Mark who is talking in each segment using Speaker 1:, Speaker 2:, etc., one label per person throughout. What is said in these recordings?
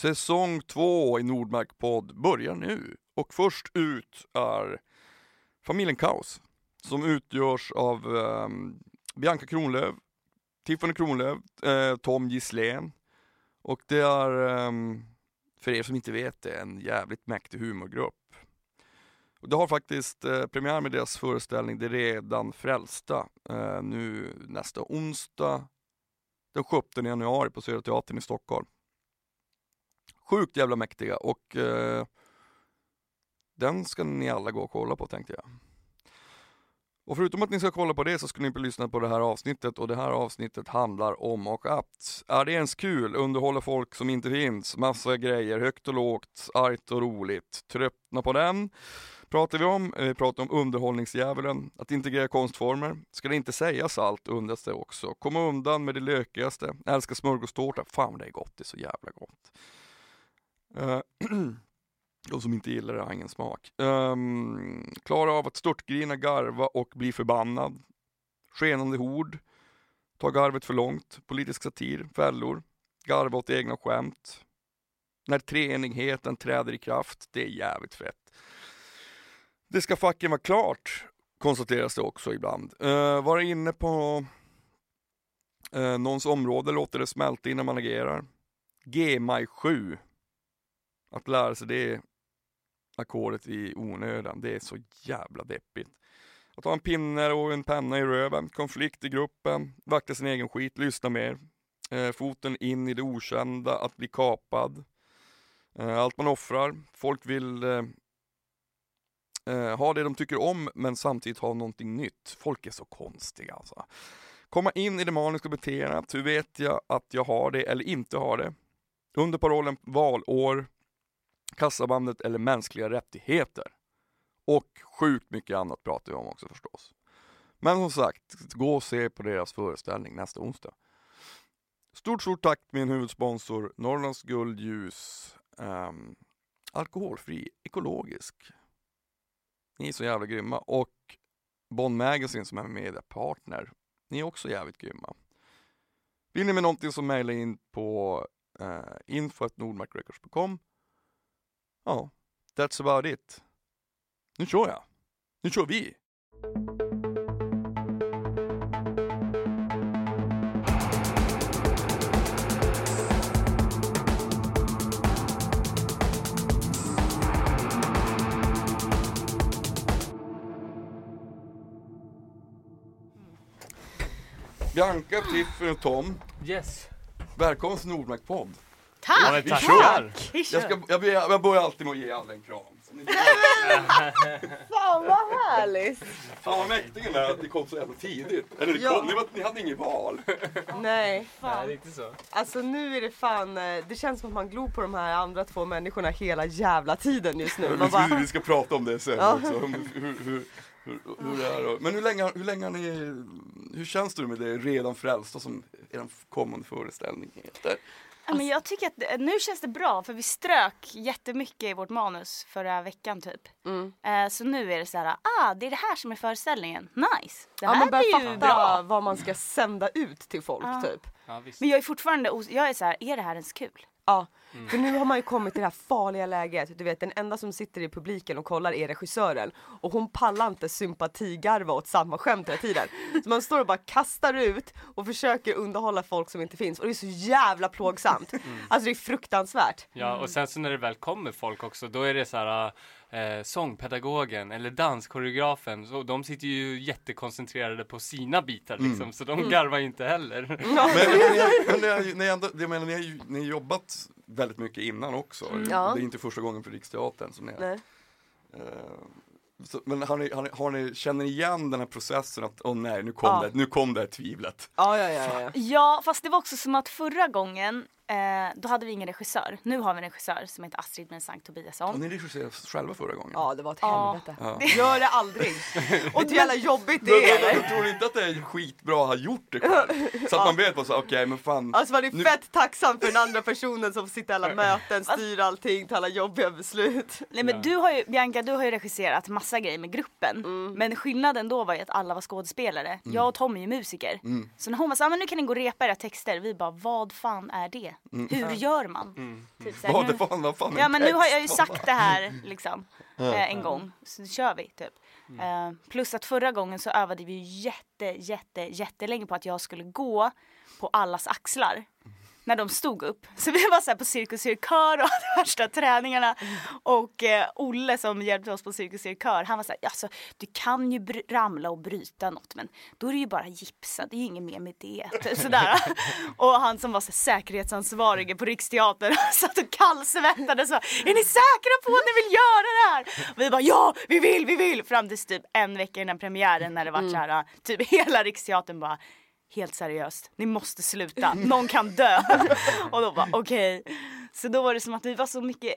Speaker 1: Säsong två i Nordmark-podd börjar nu. Och först ut är familjen Kaos som utgörs av eh, Bianca Kronlöf, Tiffany Kronlöf, eh, Tom Gisslén och det är, eh, för er som inte vet det, en jävligt mäktig humorgrupp. Och det har faktiskt eh, premiär med deras föreställning Det redan frälsta eh, nu nästa onsdag den 17 januari på Södra Teatern i Stockholm. Sjukt jävla mäktiga och eh, den ska ni alla gå och kolla på tänkte jag. Och förutom att ni ska kolla på det så ska ni lyssna på det här avsnittet och det här avsnittet handlar om och att. Är det ens kul? Underhålla folk som inte finns? Massa grejer, högt och lågt, argt och roligt. Tröttna på den? Pratar vi om. Eh, vi pratar om underhållningsdjävulen, att integrera konstformer. Ska det inte sägas allt undras det också. Komma undan med det lökigaste. älska smörgåstårta. Fan det är gott, det är så jävla gott. Uh, De som inte gillar det har ingen smak. Um, klara av att störtgrina, garva och bli förbannad. Skenande hord. Ta garvet för långt. Politisk satir. Fällor. Garva åt egna skämt. När treenigheten träder i kraft. Det är jävligt fett. Det ska fucking vara klart, konstateras det också ibland. Uh, vara inne på uh, någons område, låter det smälta innan man agerar. G-maj 7. Att lära sig det ackordet i onödan. Det är så jävla deppigt. Att ha en pinne och en penna i röven, konflikt i gruppen, vakta sin egen skit, lyssna mer. Eh, foten in i det okända, att bli kapad. Eh, allt man offrar. Folk vill eh, eh ha det de tycker om men samtidigt ha någonting nytt. Folk är så konstiga alltså. Komma in i det maniska beteendet. Hur vet jag att jag har det eller inte har det? Under parollen valår kassabandet eller mänskliga rättigheter. Och sjukt mycket annat pratar vi om också förstås. Men som sagt, gå och se på deras föreställning nästa onsdag. Stort, stort tack min huvudsponsor Norrlands guldljus. Um, alkoholfri, ekologisk. Ni är så jävla grymma. Och Bond Magazine som är mediepartner. Ni är också jävligt grymma. Vill ni med någonting så mejla in på eh, uh, info.nordmarkrecords.com Ja, that's about it. Nu kör jag. Nu kör vi. Bianca, Tiffany och Tom.
Speaker 2: Yes.
Speaker 1: Välkommen till Nordmark podd.
Speaker 3: Tack!
Speaker 2: Ja, tackar!
Speaker 1: Jag, ska, jag, jag börjar alltid med att ge alla en kram.
Speaker 3: Fan vad härligt!
Speaker 1: Fan vad mäktigt att ni kom så jävla tidigt. Eller det
Speaker 3: Ja.
Speaker 1: kom, ni, var, ni hade inget val.
Speaker 3: Nej,
Speaker 2: Nej,
Speaker 3: fan.
Speaker 2: riktigt så.
Speaker 3: Alltså nu är det fan, eh, det känns som att man glor på de här andra två människorna hela jävla tiden just nu.
Speaker 1: Vi,
Speaker 3: bara,
Speaker 1: vi ska prata om det sen
Speaker 3: Ja.
Speaker 1: också. Hur, hur, hur, hur, det är. Men hur länge, hur länge har ni, hur känns det med det redan frälsta som er kommande föreställning heter?
Speaker 4: Ja, men jag tycker att nu känns det bra för vi strök jättemycket i vårt manus förra veckan typ.
Speaker 3: Mm.
Speaker 4: Eh, så nu är det så här, ah det är det här som är föreställningen. Nice! Det
Speaker 3: ja,
Speaker 4: här
Speaker 3: man börjar
Speaker 4: ju
Speaker 3: fatta
Speaker 4: bra.
Speaker 3: vad man ska sända ut till folk
Speaker 4: Ja.
Speaker 3: typ.
Speaker 2: Ja, visst.
Speaker 4: Men jag är fortfarande, jag är så här, är det här ens kul?
Speaker 3: Ja, för nu har man ju kommit till det här farliga läget. Du vet den enda som sitter i publiken och kollar är regissören och hon pallar inte sympatigarva åt samma skämt hela tiden. Så man står och bara kastar ut och försöker underhålla folk som inte finns och det är så jävla plågsamt. Alltså det är fruktansvärt.
Speaker 2: Ja, och sen så när det väl kommer folk också, då är det så här eh, sångpedagogen eller danskoreografen, så de sitter ju jättekoncentrerade på sina bitar liksom, så de garvar ju inte heller.
Speaker 1: Men, men, ni, men ni, ändå, jag menar, ni, har ju, ni har jobbat väldigt mycket innan också.
Speaker 3: Ja.
Speaker 1: Det är inte första gången för Riksteatern som ni är.
Speaker 3: Nej.
Speaker 1: Eh, så, men har ni, har ni, har ni, känner ni igen den här processen att åh nej, nu kom,
Speaker 3: Ja.
Speaker 1: det, nu kom det här tvivlet?
Speaker 3: Ja, ja, ja, ja.
Speaker 4: Ja, fast det var också som att förra gången, eh, då hade vi ingen regissör. Nu har vi en regissör som heter Astrid Mensang
Speaker 1: Har
Speaker 4: Tobiasson.
Speaker 1: ni regisserat själva förra gången?
Speaker 3: Ja, det var ett helvete.
Speaker 1: Ja.
Speaker 3: Gör det aldrig. Och hur jävla jobbigt det
Speaker 1: Men,
Speaker 3: är
Speaker 1: men, men tror ni inte att det är skitbra att ha gjort det själv? Så att man vet vad så okej men fan.
Speaker 3: Alltså man är
Speaker 1: Nu-
Speaker 3: fett tacksam för den andra personen som sitter i alla möten, styr allting, tar alla jobbiga beslut.
Speaker 4: Nej men
Speaker 2: Ja.
Speaker 4: du har ju, Bianca du har ju regisserat massa grejer med gruppen.
Speaker 3: Mm.
Speaker 4: Men skillnaden då var ju att alla var skådespelare. Jag och Tom är musiker.
Speaker 1: Mm.
Speaker 4: Så när hon var så ah, men nu kan ni gå och repa era texter. Vi bara, vad fan är det? Hur gör man?
Speaker 2: Mm.
Speaker 4: Typ så här,
Speaker 1: Vad
Speaker 4: nu-
Speaker 1: det fan, vad fan
Speaker 4: Ja men nu har jag ju sagt det här liksom eh, en gång, så kör vi typ. Eh, plus att förra gången så övade vi ju jätte, jätte, jättelänge på att jag skulle gå på allas axlar. När de stod upp. Så vi var så på Cirkus Cirkör och hade värsta träningarna. Och eh, Olle som hjälpte oss på Cirkus Cirkör, han var så här, alltså du kan ju ramla och bryta något men då är det ju bara gipsa, det är ju inget mer med det. Typ Sådär. och han som var så säkerhetsansvarige på Riksteatern satt och kallsvettades och är ni säkra på att ni vill göra det här? Och vi bara ja, vi vill, vi vill! Fram tills typ en vecka innan premiären när det var så här, typ hela Riksteatern bara helt seriöst, ni måste sluta, någon kan dö. och då bara okej. Så då var det som att vi var så mycket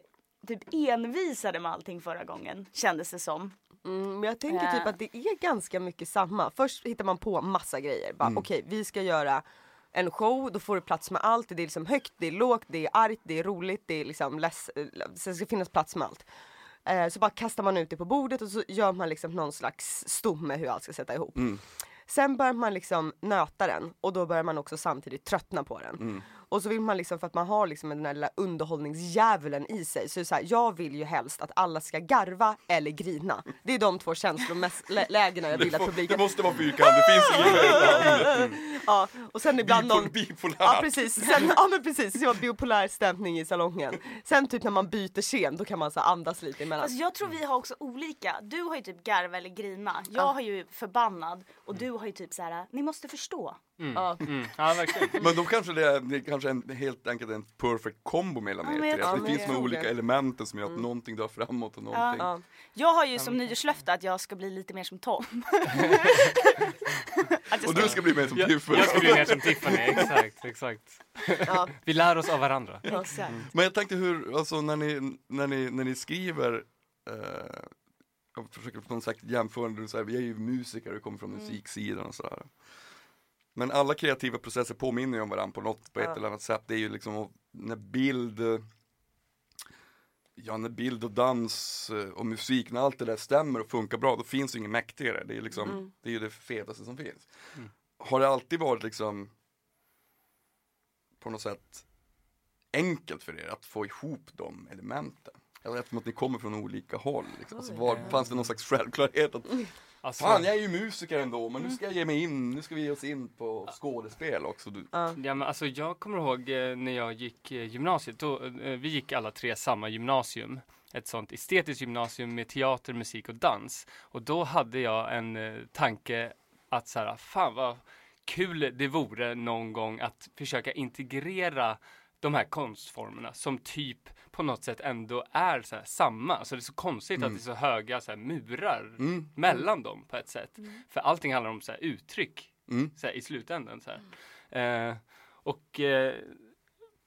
Speaker 4: typ envisade med allting förra gången kändes det som.
Speaker 3: Mm, men jag tänker typ att det är ganska mycket samma. Först hittar man på massa grejer. Bara, Okej, vi ska göra en show, då får du plats med allt. Det är liksom högt, det är lågt, det är argt, det är roligt, det är liksom less, eh, så det ska finnas plats med allt. Eh, så bara kastar man ut det på bordet och så gör man liksom någon slags stomme hur allt ska sätta ihop. Sen börjar man liksom nöta den och då börjar man också samtidigt tröttna på den. Mm. Och så vill man liksom för att man har liksom den där lilla underhållningsdjävulen i sig. Så, det så här, jag vill ju helst att alla ska garva eller grina. Det är de två känslolägena jag vill att
Speaker 1: Det
Speaker 3: publiken...
Speaker 1: måste vara fyrkant, det finns än
Speaker 3: Ja, och sen ibland någon...
Speaker 1: bipolär.
Speaker 3: Ja precis, sen, ja men precis, det var bipolär stämning i salongen. Sen typ när man byter scen då kan man så andas lite emellan.
Speaker 4: Alltså jag tror vi har också olika. Du har ju typ garva eller grina. Jag har ju förbannad och du har ju typ så här. ni måste förstå.
Speaker 3: Ja.
Speaker 2: Mm. Ja, verkligen.
Speaker 1: Men då kanske det är, det är kanske en, helt enkelt en perfect combo mellan
Speaker 4: Ja,
Speaker 1: er tre. Att det
Speaker 3: det.
Speaker 1: finns de olika elementen som gör att någonting drar framåt och någonting.
Speaker 3: Ja.
Speaker 4: Jag har ju som nyårslöfte att jag ska bli lite mer som Tom.
Speaker 1: Och du ska bli med som
Speaker 2: Jag,
Speaker 1: Tiffany.
Speaker 2: jag ska bli mer som Tiffany, exakt, exakt.
Speaker 3: Ja.
Speaker 2: Vi lär oss av varandra.
Speaker 4: Exakt.
Speaker 1: Men jag tänkte hur, alltså när ni, när ni, när ni skriver eh, jag försöker på något sätt jämföra, du säger, vi är ju musiker och kommer från musiksidan och sådär. Men alla kreativa processer påminner ju om varandra på något, på ett
Speaker 3: Ja.
Speaker 1: eller annat sätt. Det är ju liksom när bild, ja när bild och dans eh, och musik, när allt det där stämmer och funkar bra, då finns det ju inget mäktigare. Det är ju liksom, det är ju det fetaste som finns. Har det alltid varit liksom på något sätt enkelt för er att få ihop de elementen? Eller eftersom att ni kommer från olika håll. Liksom. Alltså, var, fanns det någon slags självklarhet att
Speaker 2: Alltså,
Speaker 1: Fan jag är ju musiker ändå men nu ska jag ge mig in, nu ska vi ge oss in på skådespel också. Du,
Speaker 3: Ja.
Speaker 2: Men alltså, jag kommer ihåg eh, när jag gick eh, gymnasiet. Då, eh, vi gick alla tre samma gymnasium. Ett sånt estetiskt gymnasium med teater, musik och dans. Och då hade jag en eh, tanke att så här, fan vad kul det vore någon gång att försöka integrera de här konstformerna som typ på något sätt ändå är så här, samma. Alltså det är så konstigt att det är så höga så här, murar
Speaker 1: Mm.
Speaker 2: mellan dem på ett sätt. För allting handlar om så här, uttryck
Speaker 1: Mm.
Speaker 2: så här, i slutändan. Så här. Eh, och eh,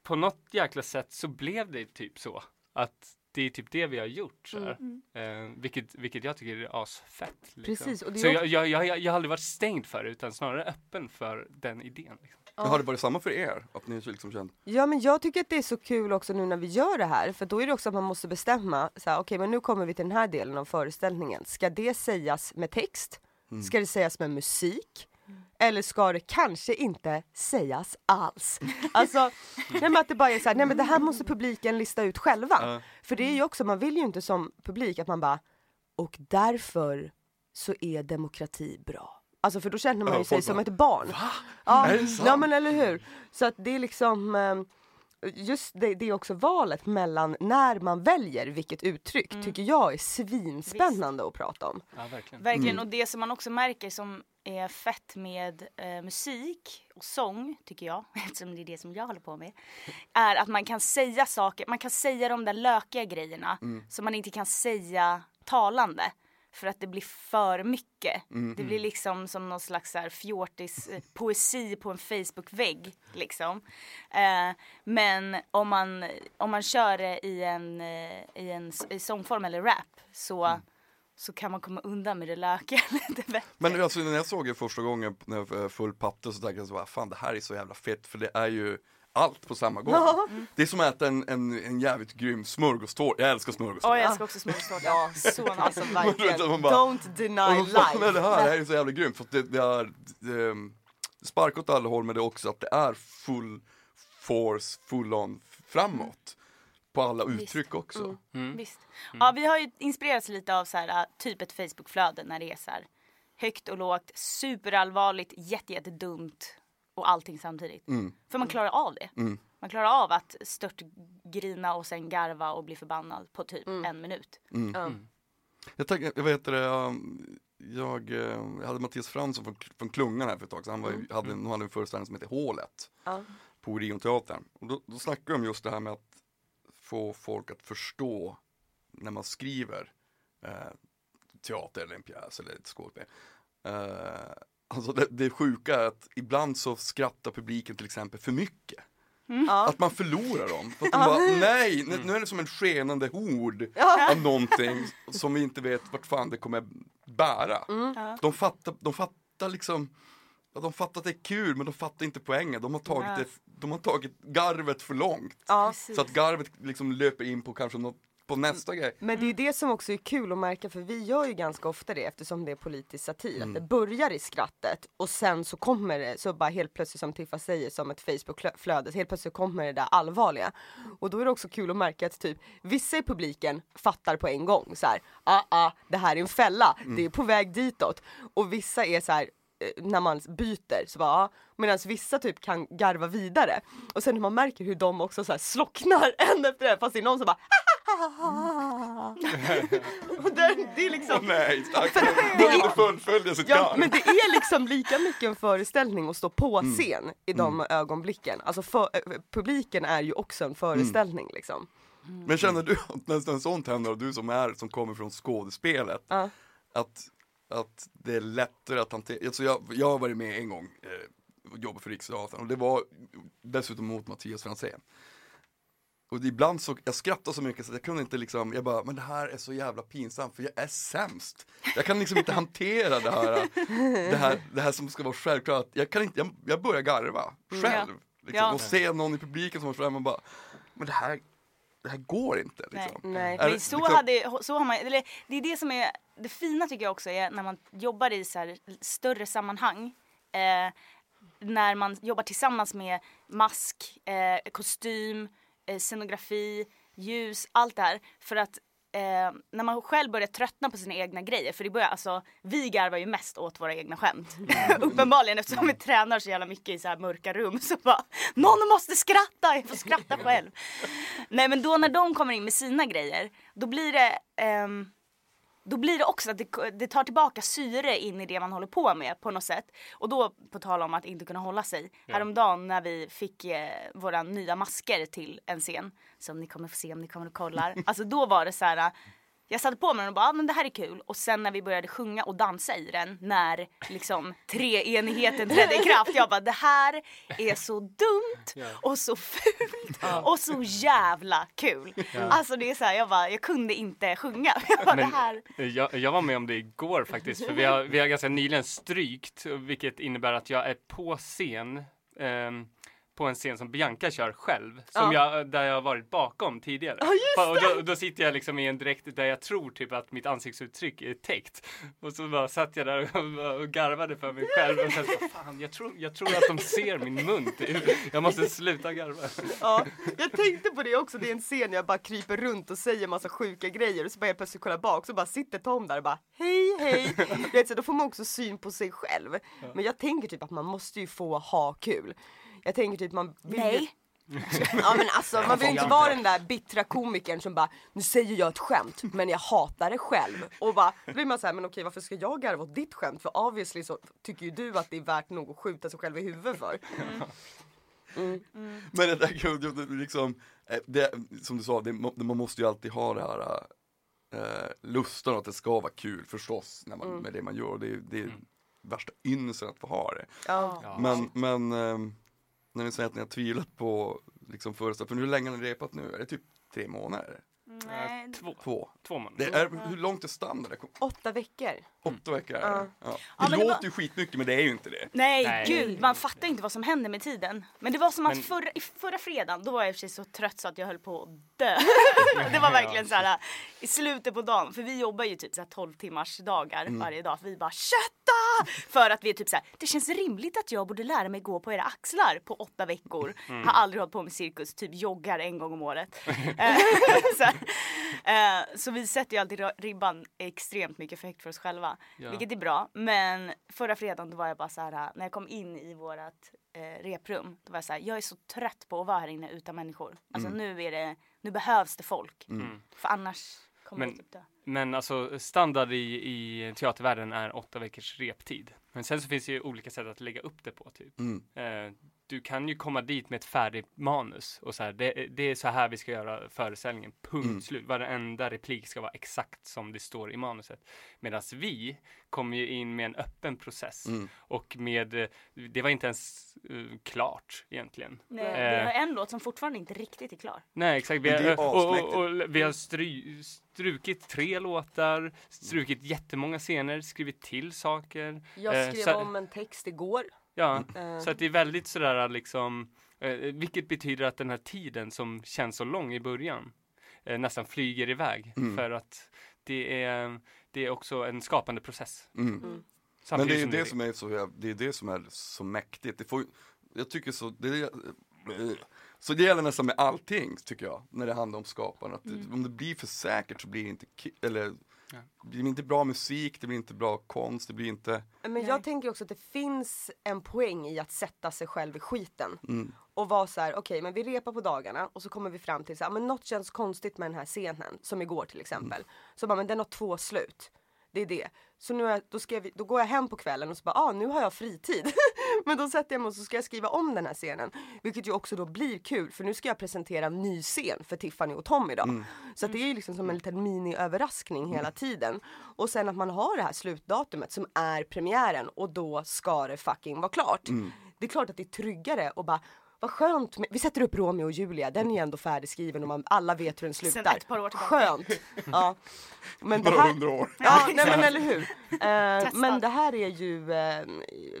Speaker 2: på något jäkla sätt så blev det typ så. Att det är typ det vi har gjort. Så här. Eh, vilket, vilket jag tycker är asfett. Liksom.
Speaker 3: Precis, och det är
Speaker 2: så jag, jag, jag, jag har aldrig varit stängd för det utan snarare öppen för den idén. Liksom.
Speaker 1: Men Har det varit samma för er? Att ni liksom känt,
Speaker 3: Ja men jag tycker att det är så kul också nu när vi gör det här för då är det också att man måste bestämma så här, okej men nu kommer vi till den här delen av föreställningen. Ska det sägas med text? Ska det sägas med musik? Eller ska det kanske inte sägas alls? Alltså, nej men att det bara är så här, nej men det här måste publiken lista ut själva.
Speaker 1: Ja.
Speaker 3: För det är ju också, man vill ju inte som publik att man bara, och därför så är demokrati bra. Alltså för då känner man
Speaker 1: Ja,
Speaker 3: ju sig som ett barn. Ja,
Speaker 1: Är det sant?
Speaker 3: ja men eller hur. Så att det är liksom eh, Just det, det är också valet mellan när man väljer vilket uttryck tycker jag är svinspännande att prata om.
Speaker 2: Ja, verkligen.
Speaker 4: Verkligen, och det som man också märker som är fett med eh, musik och sång, tycker jag, eftersom det är det som jag håller på med, är att man kan säga saker, man kan säga de där lökiga grejerna som man inte kan säga talande. För att det blir för mycket. Det blir liksom som någon slags så här fjortis eh, poesi på en Facebook-vägg. Liksom. Eh, men om man, om man kör det i en, eh, i en i sångform eller rap så, så kan man komma undan med det lökiga lite bättre.
Speaker 1: Men alltså när jag såg er första gången när jag full patte så tänkte jag så bara, fan det här är så jävla fett för det är ju allt på samma gång. Det är som att äta en, en, en jävligt grym smörgåstårta, jag älskar smörgåstårta.
Speaker 4: Åh jag ska också smörgåstårta.
Speaker 3: Ja,
Speaker 4: så nice.
Speaker 3: Alltså verkligen,
Speaker 1: Man bara-
Speaker 3: don't deny life.
Speaker 1: det här? Det här är så jävla grymt för att det, det är det, det sparkar åt alla håll men det är också att det är full force full on framåt. På alla uttryck också.
Speaker 3: Mm.
Speaker 2: Mm.
Speaker 4: Visst. Ja, vi har ju inspirerats lite av så här, typ ett Facebookflöde när det är så här högt och lågt, superallvarligt, jätte, jättedumt och allting samtidigt.
Speaker 1: Mm.
Speaker 4: För man klarar av det.
Speaker 1: Mm.
Speaker 4: Man klarar av att stört grina och sen garva och bli förbannad på typ
Speaker 3: Mm.
Speaker 4: en minut.
Speaker 3: Ja.
Speaker 1: Jag tänker, jag vet det, jag, eh, jag hade Mattias Fransson från, från Klungan här för ett tag sedan, han var, ju- hade, de hade en föreställning som heter Hålet
Speaker 3: Ja.
Speaker 1: på Orionteatern. Och då, då snackade de om just det här med att få folk att förstå när man skriver eh, teater eller en pjäs eller ett skådespel. Eh, alltså det, det sjuka är att ibland så skrattar publiken till exempel för mycket.
Speaker 3: Ja.
Speaker 1: Att man förlorar dem. För att de bara, nej, nu, nu är det som en skenande hord
Speaker 3: Ja.
Speaker 1: av någonting som vi inte vet vart fan det kommer bära.
Speaker 4: Ja.
Speaker 1: De, fattar, de fattar liksom ja, de fattar att det är kul men de fattar inte poängen. De har tagit,
Speaker 4: Ja.
Speaker 1: det, de har tagit garvet för långt.
Speaker 3: Ja.
Speaker 1: Så att garvet liksom löper in på kanske något, på nästa grej.
Speaker 3: Men det är det som också är kul att märka för vi gör ju ganska ofta det eftersom det är politisk satir.
Speaker 1: Mm.
Speaker 3: Att det börjar i skrattet och sen så kommer det så bara helt plötsligt som Tiffa säger som ett Facebookflöde, helt plötsligt kommer det där allvarliga. Och då är det också kul att märka att typ vissa i publiken fattar på en gång så här, ah, ah, det här är en fälla,
Speaker 1: Mm.
Speaker 3: det är på väg ditåt. Och vissa är så här eh, när man byter så bara ja, medan vissa typ kan garva vidare och sen när man märker hur de också så här slocknar en efter en fast det är någon som bara och där, det är liksom
Speaker 1: Nej, tack. De inte fullfölja sitt
Speaker 3: Ja,
Speaker 1: garv.
Speaker 3: men det är liksom lika mycket en föreställning att stå på
Speaker 1: Mm.
Speaker 3: scen i de ögonblicken. Alltså för, eh, publiken är ju också en föreställning liksom.
Speaker 1: Men känner du att nästan sånt händer och du som är, som kommer från skådespelet,
Speaker 3: Ja.
Speaker 1: att, att det är lättare att hantera, alltså jag, jag har varit med en gång eh, och jobbat för Riksteatern och det var dessutom mot Mattias Franzén. Och ibland så, jag skrattade så mycket så jag kunde inte liksom, jag bara, men det här är så jävla pinsamt för jag är sämst. Jag kan liksom inte hantera det här, det här, det här som ska vara självklart. Jag kan inte, jag, jag börjar garva själv. Liksom,
Speaker 4: Ja.
Speaker 1: Och se någon i publiken som var fram och bara, men det här, det här går inte
Speaker 4: Nej.
Speaker 1: liksom.
Speaker 3: Nej.
Speaker 1: Är det
Speaker 4: så,
Speaker 1: liksom-
Speaker 4: hade, så har man, eller, det är det som är det fina tycker jag också är när man jobbar i så här större sammanhang. Eh, när man jobbar tillsammans med mask, eh, kostym, scenografi, ljus, allt det här. För att eh, när man själv börjar tröttna på sina egna grejer, för det börjar, alltså, vi garvar ju mest åt våra egna skämt. Uppenbarligen eftersom vi tränar så jävla mycket i så här mörka rum så bara någon måste skratta, jag får skratta själv. Nej men då när de kommer in med sina grejer, då blir det ehm, då blir det också att det, det tar tillbaka syre in i det man håller på med på något sätt. Och då, på tal om att inte kunna hålla sig. Häromdagen när vi fick eh, våra nya masker till en scen, som ni kommer få se om ni kommer och kollar. Alltså då var det så här. Jag satte på mig den och bara, ah, men det här är kul. Och sen när vi började sjunga och dansa i den, när liksom treenigheten trädde i kraft. Jag bara, det här är så dumt och så fult och så jävla kul. Alltså det är så här, jag bara, jag kunde inte sjunga. Jag bara,
Speaker 2: Men-
Speaker 4: det här.
Speaker 2: Jag, jag var med om det igår faktiskt, för vi har, vi har ganska nyligen strykt, vilket innebär att jag är på scen, ehm, på en scen som Bianca kör själv, som jag, där jag har varit bakom tidigare. Ja, och då, då sitter jag liksom i en dräkt där jag tror typ att mitt ansiktsuttryck är täckt. Och så bara satt jag där och, och garvade för mig själv och sen så, fan, jag tror, jag tror att de ser min mun. typ. Jag måste sluta garva.
Speaker 3: Ja, jag tänkte på det också, det är en scen jag bara kryper runt och säger massa sjuka grejer och så bara helt plötsligt kolla bak så bara sitter Tom där och bara hej hej. Vet, så då får man också syn på sig själv. Men jag tänker typ att man måste ju få ha kul. Jag tänker typ man vill ju-
Speaker 4: Nej.
Speaker 3: Ja men alltså man vill ju inte vara den där bittra komikern som bara nu säger jag ett skämt men jag hatar det själv. Och bara, då blir man såhär men okej varför ska jag garva åt ditt skämt? För obviously så tycker ju du att det är värt nog att skjuta sig själv i huvudet för.
Speaker 1: Men det där ju liksom, eh, det, som du sa, det, man måste ju alltid ha det här eh, lusten att det ska vara kul förstås när man, med det man gör. Det, är- det är värsta ynnesten att få ha det.
Speaker 3: Ja.
Speaker 1: Men, men ehm, när ni säger att ni har tvivlat på liksom föreställningen, för hur länge har ni repat nu? Är det typ tre månader?
Speaker 4: Nej.
Speaker 2: Två,
Speaker 1: Två?
Speaker 2: två månader.
Speaker 1: Det är, hur långt är standard?
Speaker 3: Åtta veckor.
Speaker 1: Åtta veckor är
Speaker 3: Ja.
Speaker 1: det. Ja. Det
Speaker 4: men det
Speaker 1: låter
Speaker 4: var-
Speaker 1: ju skitmycket men det är ju inte det.
Speaker 4: Nej,
Speaker 2: Nej.
Speaker 4: gud, man fattar inte vad som händer med tiden. Men det var som att
Speaker 2: Men-
Speaker 4: förra, i förra fredagen, då var jag i och för sig så trött så att jag höll på att dö. det var verkligen så här i slutet på dagen, för vi jobbar ju typ så här 12 timmars dagar
Speaker 1: Mm.
Speaker 4: varje dag. För vi bara kötta! För att vi är typ så här, det känns rimligt att jag borde lära mig gå på era axlar på åtta veckor.
Speaker 2: Mm.
Speaker 4: Har aldrig hållit på med cirkus, typ joggar en gång om året. Eh, så, här, eh, så vi sätter ju alltid ribban extremt mycket för högt för oss själva.
Speaker 2: Ja.
Speaker 4: Vilket är bra. Men förra fredagen då var jag bara så här, när jag kom in i vårat eh, reprum, då var jag så här, jag är så trött på att vara här inne utan människor. Alltså nu är det, nu behövs det folk.
Speaker 2: Mm.
Speaker 4: För annars kommer
Speaker 2: Men-
Speaker 4: jag typ dö.
Speaker 2: Men alltså standard i, i teatervärlden är åtta veckors reptid. Men sen så finns det ju olika sätt att lägga upp det på typ.
Speaker 1: Mm.
Speaker 2: Eh, du kan ju komma dit med ett färdigt manus och så här, det, det är så här vi ska göra föreställningen, punkt
Speaker 1: Mm.
Speaker 2: slut. Varenda replik ska vara exakt som det står i manuset. Medan vi kommer ju in med en öppen process
Speaker 1: Mm.
Speaker 2: och med, eh, det var inte ens eh, klart egentligen.
Speaker 4: Nej,
Speaker 2: Eh.
Speaker 4: vi har en låt som fortfarande inte riktigt är klar.
Speaker 2: Nej exakt, vi har, och, och, och, vi har stry, strukit tre låtar, strukit jättemånga scener, skrivit till saker.
Speaker 3: Jag
Speaker 2: Eh,
Speaker 3: skrev
Speaker 2: så-
Speaker 3: om en text igår.
Speaker 2: Ja,
Speaker 3: Eh,
Speaker 2: så att det är väldigt sådär liksom, eh, vilket betyder att den här tiden som känns så lång i början eh, nästan flyger iväg
Speaker 1: Mm.
Speaker 2: för att det är, det är också en skapande process.
Speaker 1: Mm. Men
Speaker 2: Samtidigt
Speaker 1: det är ju
Speaker 2: som
Speaker 1: det som är så, det är det som är så mäktigt. Det får, jag tycker så, det är, så det gäller nästan med allting tycker jag, när det handlar om skapande. Att det, Om det blir för säkert så blir det inte, eller
Speaker 2: Ja.
Speaker 1: det blir inte bra musik, det blir inte bra konst, det blir inte,
Speaker 3: Men
Speaker 4: Nej.
Speaker 3: jag tänker också att det finns en poäng i att sätta sig själv i skiten.
Speaker 1: mm,
Speaker 3: Och vara så här, okej men vi repar på dagarna och så kommer vi fram till så här, men något känns konstigt med den här scenen. Som igår till exempel. Så bara, men den har två slut. Det är det. Så nu är, jag- då, ska jag, då går jag hem på kvällen och så bara, ah nu har jag fritid. men då sätter jag mig och så ska jag skriva om den här scenen. Vilket ju också då blir kul för nu ska jag presentera en ny scen för Tiffany och Tom idag. Så att det är ju liksom som en liten mini-överraskning hela tiden. Och sen att man har det här slutdatumet som är premiären och då ska det fucking vara klart. Det är klart att det är tryggare och bara vad skönt, med, vi sätter upp Romeo och Julia, den är ändå färdigskriven och man, alla vet hur den
Speaker 4: Sen
Speaker 3: slutar.
Speaker 4: ett par år tillbaka.
Speaker 3: Skönt! Ja. Men det
Speaker 1: bara
Speaker 3: här,
Speaker 1: hundra år.
Speaker 3: Ja, nej men eller hur. Eh, men det här är ju eh,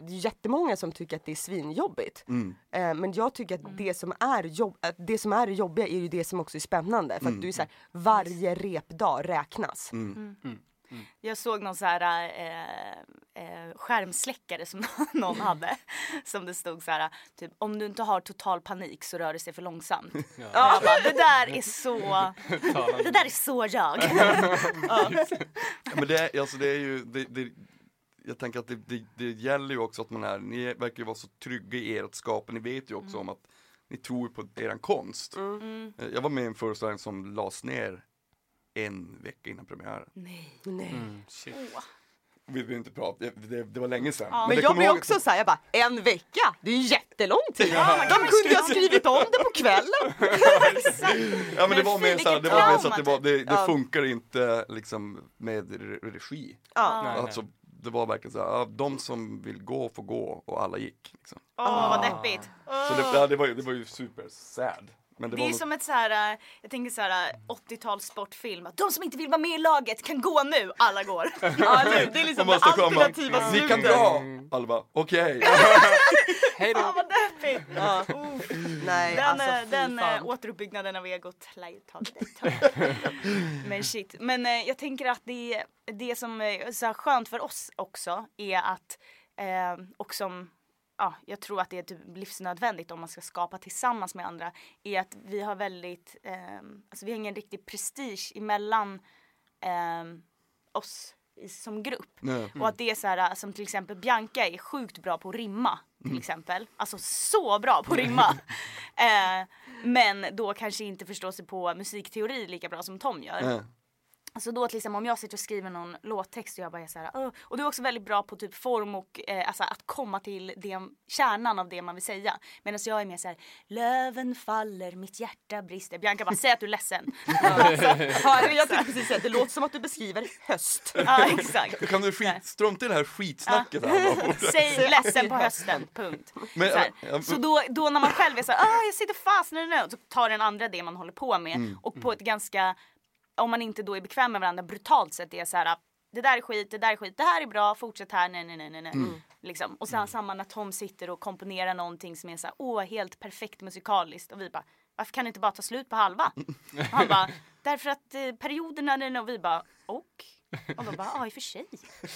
Speaker 3: jättemånga som tycker att det är svinjobbigt.
Speaker 1: Mm.
Speaker 3: Eh, men jag tycker att det som är jobb, att det som är det jobbiga är ju det som också är spännande. För att du är så här, varje repdag räknas.
Speaker 1: Mm.
Speaker 4: Jag såg någon så här eh, eh, skärmsläckare som någon hade. Som det stod så här, typ om du inte har total panik så rör det sig för långsamt.
Speaker 2: Ja.
Speaker 4: Jag bara, det där är så, det där är så jag.
Speaker 1: Ja, men det, är- alltså det är ju, det, det, jag tänker att det, det, det gäller ju också att man är, ni verkar ju vara så trygga i ert skap, och ni vet ju också om att ni tror på eran konst.
Speaker 4: Mm.
Speaker 1: Eh, Jag var med i en föreställning som lades ner en vecka innan premiären.
Speaker 4: Nej.
Speaker 3: Nej.
Speaker 2: Mm, shit.
Speaker 4: Åh.
Speaker 1: Vi behöver inte prata, det, det, det var länge sedan.
Speaker 4: Ja.
Speaker 3: Men
Speaker 1: det
Speaker 3: jag
Speaker 1: ihåg-
Speaker 3: också såhär, jag bara en vecka, det är ju jättelång tid.
Speaker 4: man
Speaker 3: De kunde ju ha skrivit om det på kvällen.
Speaker 1: Ja men det
Speaker 4: Men
Speaker 1: var mer så här,
Speaker 4: vilket
Speaker 1: det var mer så att det, var, det, det
Speaker 3: Ja.
Speaker 1: funkar inte liksom med re- regi.
Speaker 3: Ja.
Speaker 2: Nej.
Speaker 1: Alltså det var verkligen så här, ja, de som vill gå får gå och alla gick. Liksom.
Speaker 4: Åh vad deppigt.
Speaker 1: Så det, ja, det, var, ju- det var ju super sad. Men det,
Speaker 4: Det
Speaker 1: var
Speaker 4: är
Speaker 1: något-
Speaker 4: som ett så här, äh, jag tänker så här äh, 80-tals sportfilm. att De som inte vill vara med i laget kan gå nu, alla går.
Speaker 3: Ja, det är liksom det alternativa
Speaker 1: Ni kan
Speaker 3: slutet.
Speaker 1: dra! Alla bara, okej.
Speaker 2: Hej
Speaker 4: Fan
Speaker 2: då!
Speaker 4: vad deppigt.
Speaker 3: Ja. Nej,
Speaker 4: Den,
Speaker 3: alltså fy
Speaker 4: den
Speaker 3: fan.
Speaker 4: återuppbyggnaden av egot lär ju ta lite. Men shit. Men äh, jag tänker att det, det som är så här skönt för oss också är att, eh, och som ja, jag tror att det är typ livsnödvändigt om man ska skapa tillsammans med andra, är att vi har väldigt, eh, alltså vi har ingen riktig prestige emellan eh, oss i, som grupp.
Speaker 1: Nej.
Speaker 4: Och att det är så här, som till exempel Bianca är sjukt bra på att rimma till exempel. Alltså så bra på att rimma. eh, men då kanske inte förstår sig på musikteori lika bra som Tom gör.
Speaker 1: Nej.
Speaker 4: Alltså då till exempel om jag sitter och skriver någon låttext och jag bara är så här, "Åh." och du är också väldigt bra på typ form och eh, alltså att komma till det, kärnan av det man vill säga. Medan jag är mer så här, löven faller, mitt hjärta brister. Bianca bara, säg att du är ledsen.
Speaker 3: Ja, jag tänkte precis säga, det låter som att du beskriver höst.
Speaker 4: ja exakt.
Speaker 1: Kan du skit, strunta i det här skitsnacket här bara.
Speaker 4: Säg ledsen på hösten, punkt.
Speaker 1: Men,
Speaker 4: så här.
Speaker 1: ja, ja,
Speaker 4: så då, då när man själv är så här, ah, jag sitter fast nu, nu, så tar den andra det man håller på med
Speaker 1: Mm.
Speaker 4: och på ett ganska, om man inte då är bekväm med varandra, brutalt sätt är så här, det där är skit, det där är skit, det här är bra, fortsätt här, nej nej nej nej. nej.
Speaker 1: Mm.
Speaker 4: Liksom. Och sen samma när Tom sitter och komponerar någonting som är så här, åh helt perfekt musikaliskt och vi bara, varför kan det inte bara ta slut på halva? Och han bara, därför att eh, perioderna, och vi bara, och? Och de bara, ja i och för sig.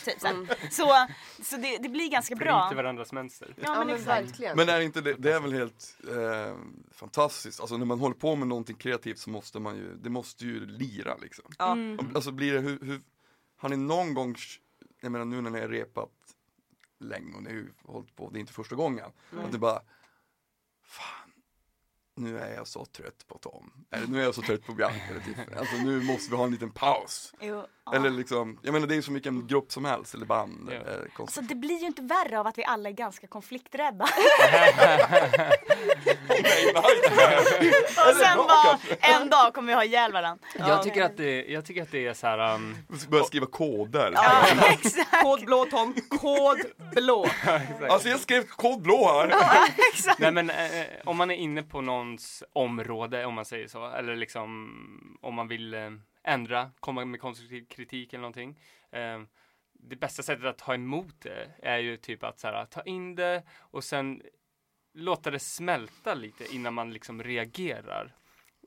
Speaker 4: Typ så, här. så, så det, det blir ganska bra.
Speaker 2: Bryter varandras mönster.
Speaker 4: Ja men exakt.
Speaker 3: verkligen.
Speaker 1: Men är inte det, det är väl helt eh, fantastiskt, alltså när man håller på med någonting kreativt så måste man ju, det måste ju lira liksom.
Speaker 3: ja.
Speaker 4: Mm.
Speaker 1: Alltså blir det, hur, hur, har ni någon gång, jag menar nu när ni har repat länge och ni har ju hållit på, det är inte första gången, att du bara, fan, nu är jag så trött på Tom, eller nu är jag så trött på Bianca, eller typ, alltså nu måste vi ha en liten paus.
Speaker 4: Jo, ja.
Speaker 1: Eller liksom, jag menar det är ju så mycket en grupp som helst, eller band,
Speaker 2: Ja.
Speaker 1: eller
Speaker 4: Alltså
Speaker 1: konstigt.
Speaker 4: det blir ju inte värre av att vi alla är ganska konflikträdda. och sen bara, en dag kommer vi ha ihjäl varandra.
Speaker 2: Jag tycker att det, jag tycker att det är så här. Um,
Speaker 1: Börja skriva koder.
Speaker 4: Ja, exakt.
Speaker 3: Kod blå Tom, kod blå.
Speaker 1: Alltså jag skrev kod blå här.
Speaker 4: exakt.
Speaker 2: Nej men eh, om man är inne på någons område om man säger så eller liksom om man vill eh, ändra, komma med konstruktiv kritik eller någonting. Eh, det bästa sättet att ta emot det är ju typ att så här, ta in det och sen låta det smälta lite innan man liksom reagerar.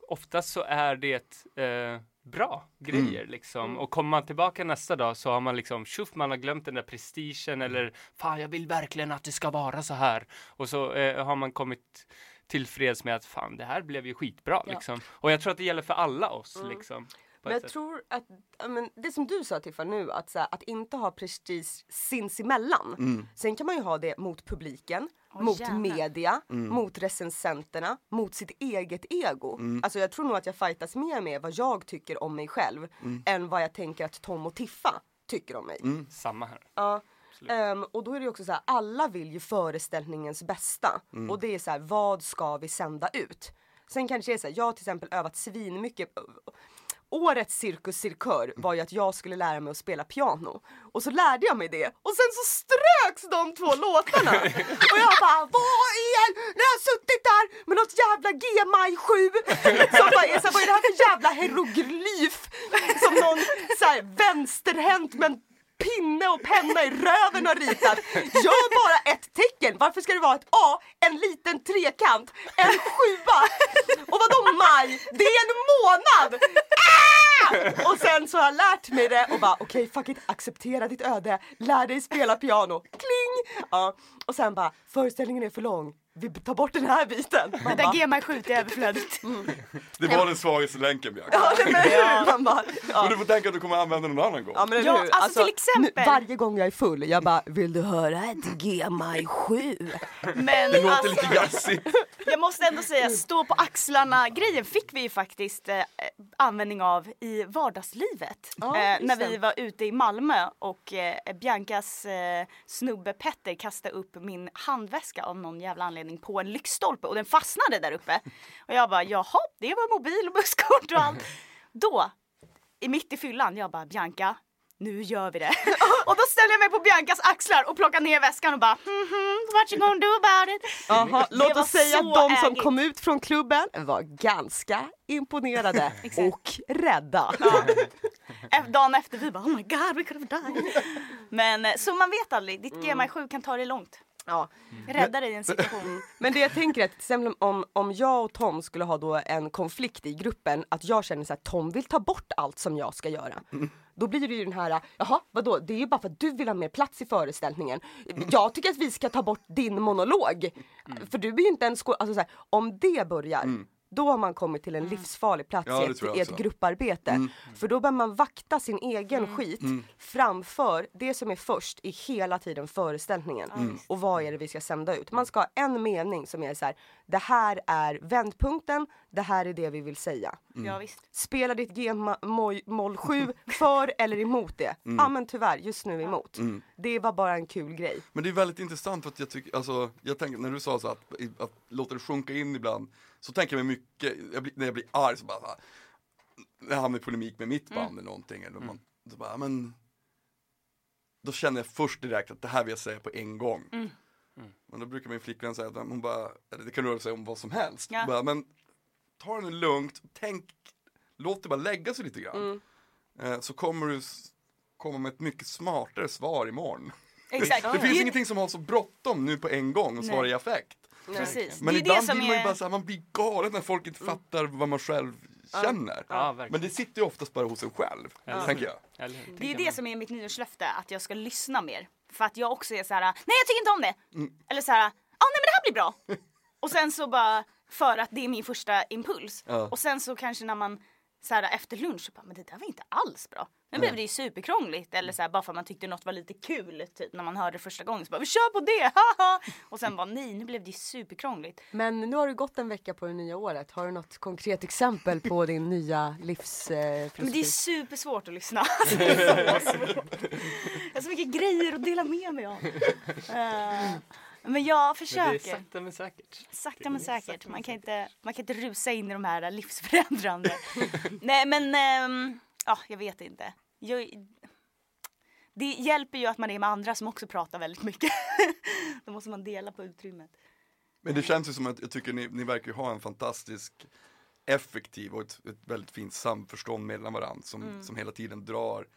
Speaker 2: Oftast så är det eh, bra grejer liksom och kommer man tillbaka nästa dag så har man liksom tjoff man har glömt den där prestigen eller fan jag vill verkligen att det ska vara så här och så eh, har man kommit tillfreds med att fan det här blev ju skitbra
Speaker 4: Ja.
Speaker 2: liksom och jag tror att det gäller för alla oss liksom. På
Speaker 3: Men jag
Speaker 2: sätt.
Speaker 3: tror att, men det som du sa Tiffa nu, att, så här, att inte ha prestige sinsemellan.
Speaker 1: Mm.
Speaker 3: Sen kan man ju ha det mot publiken,
Speaker 4: Åh,
Speaker 3: mot
Speaker 4: jävlar.
Speaker 3: media,
Speaker 1: Mm.
Speaker 3: mot recensenterna, mot sitt eget ego. Alltså jag tror nog att jag fightas mer med vad jag tycker om mig själv
Speaker 1: Mm.
Speaker 3: än vad jag tänker att Tom och Tiffa tycker om mig.
Speaker 2: Samma här.
Speaker 3: Ja. Ehm, och då är det ju också så här, alla vill ju föreställningens bästa. Och det är så här, vad ska vi sända ut? Sen kanske det är så här, jag har till exempel övat svinmycket. Årets Cirkus Cirkör var ju att jag skulle lära mig att spela piano. Och så lärde jag mig det. Och sen så ströks de två låtarna. Och jag bara, vad är När jag har suttit där med något jävla G-maj 7. Som bara är så här, vad är det här för jävla hieroglyf? Som någon så här, vänsterhänt med en pinne och penna i röven har ritat. Gör bara ett tecken. Varför ska det vara ett A, en liten trekant, en sjua och vadå maj? Det är en månad! Ah! Och sen så har jag lärt mig det och bara okej fuck it, acceptera ditt öde, lär dig spela piano, kling! Ja. Och sen bara föreställningen är för lång, vi tar bort den här biten.
Speaker 4: Det där
Speaker 3: bara,
Speaker 4: GMI 7 är överflödigt.
Speaker 1: Det var den svagaste länken Bianca.
Speaker 3: Ja, men hur? Man bara,
Speaker 1: Men
Speaker 3: ja.
Speaker 1: du får tänka att du kommer använda den någon annan gång.
Speaker 3: Ja men
Speaker 4: Ja,
Speaker 3: hur?
Speaker 4: alltså, till exempel.
Speaker 3: Nu, varje gång jag är full, jag bara vill du höra ett G-maj 7?
Speaker 4: Men
Speaker 1: Det låter
Speaker 4: alltså,
Speaker 1: lite jazzigt.
Speaker 4: jag måste ändå säga, stå på axlarna grejen fick vi ju faktiskt eh, användning av i vardagslivet.
Speaker 3: Ja,
Speaker 4: eh, när
Speaker 3: det.
Speaker 4: vi var ute i Malmö och eh, Biancas eh, snubbe Petter kastade upp min handväska av någon jävla anledning på en lyktstolpe och den fastnade där uppe. Och jag bara jaha, det var mobil och busskort och allt. Då, i mitt i fyllan, jag bara Bianca, nu gör vi det. och då ställer jag mig på Biancas axlar och plockar ner väskan och bara hmm, hmm, what you gonna do about it? Det
Speaker 3: låt oss säga att de som
Speaker 4: ägigt.
Speaker 3: kom ut från klubben var ganska imponerade och rädda.
Speaker 4: Efter- Dagen efter vi bara oh my god we could have died. Men eh, så man vet aldrig, ditt
Speaker 3: Mm.
Speaker 4: GMI 7 kan ta dig långt.
Speaker 3: Ja.
Speaker 4: Rädda dig i en situation.
Speaker 3: Men det jag tänker är att till exempel om, om jag och Tom skulle ha då en konflikt i gruppen, att jag känner så här, Tom vill ta bort allt som jag ska göra. Då blir det ju den här, jaha vadå, det är ju bara för att du vill ha mer plats i föreställningen. Jag tycker att vi ska ta bort din monolog. För du är ju inte en skål, alltså här, om det börjar, då har man kommit till en livsfarlig plats
Speaker 1: Ja,
Speaker 3: i,
Speaker 1: det
Speaker 3: ett, i ett grupparbete. För då bör man vakta sin egen skit
Speaker 1: Mm.
Speaker 3: framför det som är först i hela tiden föreställningen. Och vad är det vi ska sända ut? Man ska ha en mening som är så här, det här är vändpunkten, det här är det vi vill säga.
Speaker 4: Ja visst.
Speaker 3: Spela ditt G-moll 7 för eller emot det? Ja men tyvärr, just nu emot. Det var bara en kul grej.
Speaker 1: Men det är väldigt intressant för att jag tycker, alltså, jag tänker när du sa så att, att låta det sjunka in ibland, så tänker jag mig mycket, jag blir, när jag blir arg så bara, så här, när jag hamnar i polemik med mitt band eller någonting, eller man, så bara, men då känner jag först direkt att det här vill jag säga på en gång. Men då brukar min flickvän säga att hon bara, eller det kan röra sig om vad som helst,
Speaker 4: Ja.
Speaker 1: bara, men ta det lugnt, tänk, låt det bara lägga sig lite grann. Eh, så kommer du, komma med ett mycket smartare svar imorgon.
Speaker 4: Exakt.
Speaker 1: Det finns ingenting som har så bråttom nu på en gång och svara i affekt.
Speaker 4: Precis.
Speaker 1: Men
Speaker 4: det är
Speaker 1: ibland
Speaker 4: det som
Speaker 1: blir man ju
Speaker 4: är...
Speaker 1: bara så här, man blir galen när folk inte fattar vad man själv känner.
Speaker 2: Ja.
Speaker 1: Men det sitter ju oftast bara hos en själv, tänker jag.
Speaker 4: Det är det som är mitt nyårslöfte, att jag ska lyssna mer. För att jag också är så här: nej jag tycker inte om det.
Speaker 1: Mm.
Speaker 4: Eller så här, ja nej men det här blir bra. och sen så bara, för att det är min första impuls.
Speaker 1: Ja.
Speaker 4: Och sen så kanske när man så här, efter lunch, så bara, men det där var inte alls bra. Nu blev det ju superkrångligt. Eller så här, bara för att man tyckte något var lite kul, typ när man hörde det första gången. Så bara, vi kör på det, haha! Och sen bara, nej nu blev det ju superkrångligt.
Speaker 3: Men nu har det gått en vecka på det nya året. Har du något konkret exempel på din nya livsfilosofi?
Speaker 4: Men det är supersvårt att lyssna. Alltså, det är så svårt. Jag har så mycket grejer att dela med mig av. Eh, men jag
Speaker 2: Men det är
Speaker 4: försöker.
Speaker 2: sakta men säkert.
Speaker 4: Sakta men säkert.
Speaker 2: sakta men
Speaker 4: Man kan, inte, man kan inte rusa in i de här livsförändrande. Nej men, ehm, ja jag vet inte. Jag, det hjälper ju att man är med andra som också pratar väldigt mycket. Då måste man dela på utrymmet.
Speaker 1: Men det känns ju som att jag tycker ni, ni verkar ha en fantastisk effektiv och ett, ett väldigt fint samförstånd mellan varandra som,
Speaker 4: Mm.
Speaker 1: som hela tiden drar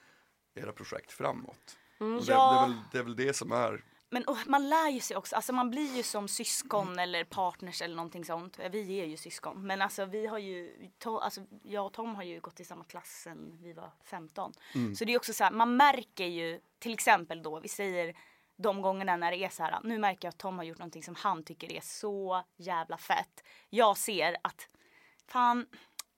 Speaker 1: era projekt framåt. Och det, det,
Speaker 4: Ja.
Speaker 1: är väl, det är väl det som är
Speaker 4: Men och, man lär ju sig också, alltså man blir ju som syskon eller partners eller någonting sånt. Vi är ju syskon. Men alltså vi har ju, to, alltså jag och Tom har ju gått i samma klass sen vi var 15. Så det är också så här, man märker ju till exempel då, vi säger de gångerna när det är så här, nu märker jag att Tom har gjort någonting som han tycker är så jävla fett. Jag ser att, fan,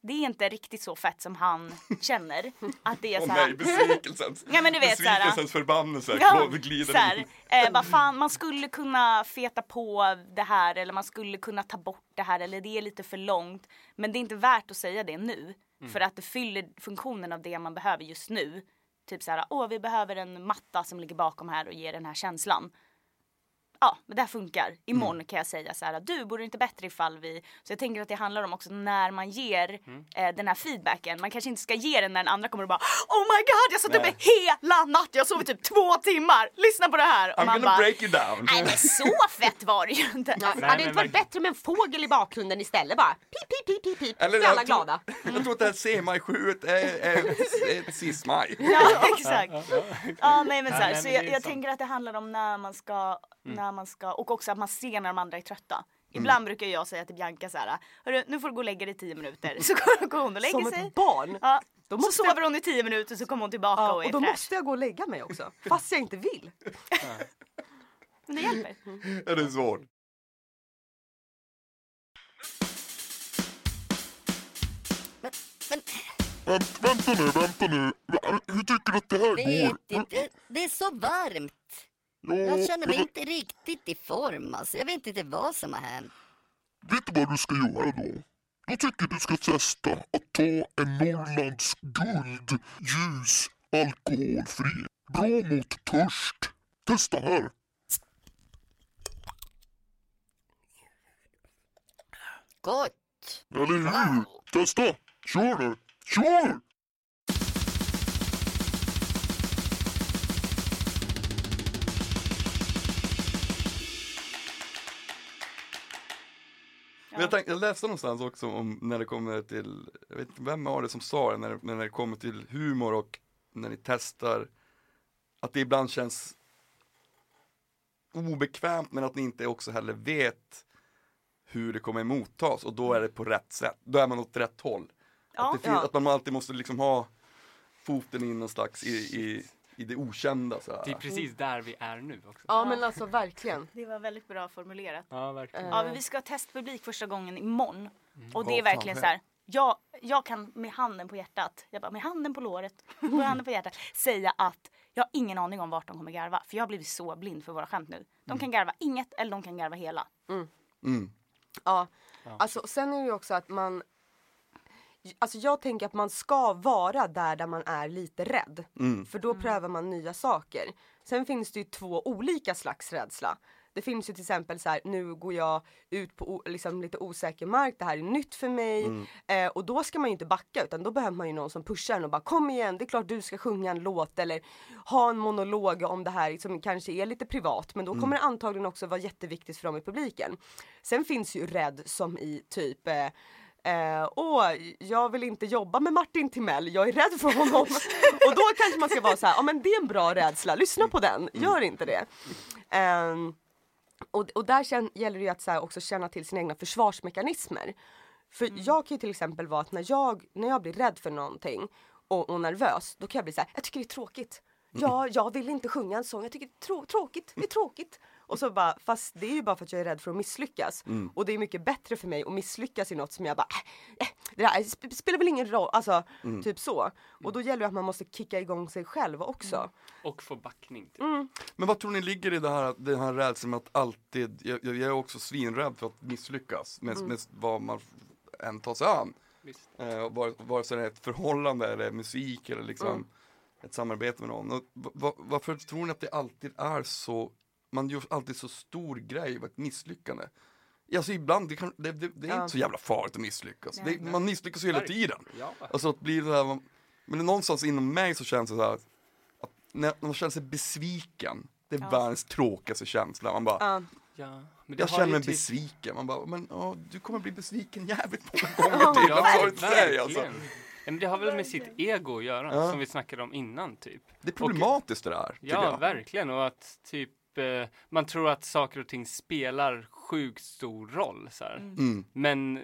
Speaker 4: det är inte riktigt så fett som han känner. Att det är så här,
Speaker 1: nej, besvikelsens,
Speaker 4: Ja, men du vet,
Speaker 1: besvikelsens förbannelse
Speaker 4: Ja,
Speaker 1: glider
Speaker 4: så här,
Speaker 1: in.
Speaker 4: eh, bara fan, man skulle kunna feta på det här eller man skulle kunna ta bort det här eller det är lite för långt. Men det är inte värt att säga det nu. För att det fyller funktionen av det man behöver just nu. Typ så här, åh vi behöver en matta som ligger bakom här och ger den här känslan. Ja, men det här funkar. Imorgon kan jag säga så här, du borde inte bättre ifall vi... Så jag tänker att det handlar om också när man ger eh, den här feedbacken. Man kanske inte ska ge den när den andra kommer och bara Oh my god, jag satt uppe hela natten, jag sov i typ två timmar, lyssna på det här. Och
Speaker 1: I'm
Speaker 4: man
Speaker 1: gonna
Speaker 4: bara,
Speaker 1: break you down.
Speaker 4: nej men så fett var det ju inte.
Speaker 3: Ja,
Speaker 2: Nej,
Speaker 3: hade det
Speaker 2: men
Speaker 3: inte varit bättre med en fågel i bakgrunden istället bara? Pip, pip, pip, pip, pip.
Speaker 1: Eller
Speaker 3: är alla
Speaker 1: jag tror-
Speaker 3: glada.
Speaker 1: Jag tror att det här C-maj 7 är, är, är ett cis-maj.
Speaker 4: Ja exakt. Ja nej men så, här, så
Speaker 2: men
Speaker 4: jag,
Speaker 2: är
Speaker 4: jag tänker att det handlar om när man ska, när man ska och också att man ser när de andra är trötta. Ibland brukar jag säga till Bianca så här, Hörru, nu får du gå och lägga dig i tio minuter. Så går hon och lägger
Speaker 3: Som
Speaker 4: sig.
Speaker 3: ett barn.
Speaker 4: Ja.
Speaker 3: Då
Speaker 4: så
Speaker 3: måste
Speaker 4: sover
Speaker 3: jag-
Speaker 4: hon i tio minuter så kommer hon tillbaka
Speaker 3: Ja,
Speaker 4: och är
Speaker 3: och då
Speaker 4: fräsch.
Speaker 3: måste jag gå och lägga mig också. Fast jag inte vill.
Speaker 4: Men det hjälper.
Speaker 1: Ja, det är svårt.
Speaker 5: Men
Speaker 6: Vänt, vänta nu, vänta nu. Hur tycker du att det här går?
Speaker 5: det är så varmt.
Speaker 6: Ja,
Speaker 5: Jag känner mig inte riktigt i form alltså. Jag vet inte vad som har hänt.
Speaker 6: Vet du vad du ska göra då? Jag tycker du ska testa att ta en Norrlands guld ljus alkoholfri. Bra mot törst. Testa här.
Speaker 5: Gott!
Speaker 6: Eller hur? Testa! Kör nu! Kör!
Speaker 1: Jag, tänkte, jag läste någonstans också om när det kommer till, jag vet inte vem var det som sa det, när, när det kommer till humor och när ni testar, att det ibland känns obekvämt men att ni inte också heller vet hur det kommer mottas och då är det på rätt sätt, då är man åt rätt håll.
Speaker 4: Ja.
Speaker 1: att,
Speaker 3: Ja.
Speaker 1: att man alltid måste liksom ha foten in någon slags i, i, i det okända så här.
Speaker 2: Det är precis där vi är nu också.
Speaker 3: Ja men alltså verkligen.
Speaker 4: Det var väldigt bra formulerat.
Speaker 2: Ja, verkligen.
Speaker 4: Ja, men vi ska ha testpublik första gången imorgon. Och det är verkligen så här. Jag, jag kan med handen på hjärtat, jag bara med handen på låret, med handen på hjärtat säga att jag har ingen aning om vart de kommer garva. För jag har blivit så blind för våra skämt nu. De kan garva inget eller de kan garva hela.
Speaker 1: Mm.
Speaker 3: Ja, alltså sen är det ju också att man Alltså jag tänker att man ska vara där där man är lite rädd.
Speaker 1: Mm.
Speaker 3: För då prövar man nya saker. Sen finns det ju två olika slags rädsla. Det finns ju till exempel så här, nu går jag ut på liksom lite osäker mark, det här är nytt för mig. Eh, och då ska man ju inte backa utan då behöver man ju någon som pushar en och bara kom igen, det är klart du ska sjunga en låt eller ha en monolog om det här som kanske är lite privat men då kommer det antagligen också vara jätteviktigt för dem i publiken. Sen finns ju rädd som i typ eh, Eh, och jag vill inte jobba med Martin Timell, jag är rädd för honom. och då kanske man ska vara så här, ja men det är en bra rädsla, lyssna på den, gör inte det. Ehm, och, och där kän, gäller det ju att så här, också känna till sina egna försvarsmekanismer. För jag kan ju till exempel vara att när jag, när jag blir rädd för någonting och, och nervös, då kan jag bli så här, jag tycker det är tråkigt. Ja, jag vill inte sjunga en sång, jag tycker det är trå- tråkigt, det är tråkigt. Och så bara, fast det är ju bara för att jag är rädd för att misslyckas. Och det är mycket bättre för mig att misslyckas i något som jag bara, äh, äh, det där sp- spelar väl ingen roll, alltså typ så. Och då gäller det att man måste kicka igång sig själv också.
Speaker 2: Och få backning. Typ.
Speaker 1: Men vad tror ni ligger i det här, den här rädslan att alltid, jag, jag är också svinrädd för att misslyckas med, med vad man än tar sig an.
Speaker 2: Visst.
Speaker 1: Eh, vare, vare sig det är ett förhållande eller musik eller liksom
Speaker 3: Mm.
Speaker 1: ett samarbete med någon. Och, va- va, varför tror ni att det alltid är så, man gör alltid så stor grej av ett misslyckande? Alltså ibland, det, kan, det, det, det är
Speaker 3: Ja.
Speaker 1: inte så jävla farligt att misslyckas.
Speaker 4: Nej.
Speaker 1: Det, man misslyckas ju hela tiden.
Speaker 2: Ja.
Speaker 1: Alltså att bli det här, man- men någonstans inom mig så känns det så här att när man känner sig besviken, det är
Speaker 4: Ja.
Speaker 1: världens tråkigaste känsla. Man bara,
Speaker 3: Ja.
Speaker 2: Ja. Men det
Speaker 1: jag känner mig
Speaker 2: typ-
Speaker 1: besviken. Man bara, men ja, du kommer bli besviken jävligt många gånger till. I'm sorry to say, alltså.
Speaker 2: Ja, men det har väl med sitt ego att göra,
Speaker 1: Ja.
Speaker 2: som vi snackade om innan typ.
Speaker 1: Det är problematiskt det där,
Speaker 2: Ja,
Speaker 1: jag.
Speaker 2: verkligen. Och att typ eh, man tror att saker och ting spelar sjukt stor roll. Så här.
Speaker 1: Mm.
Speaker 2: Men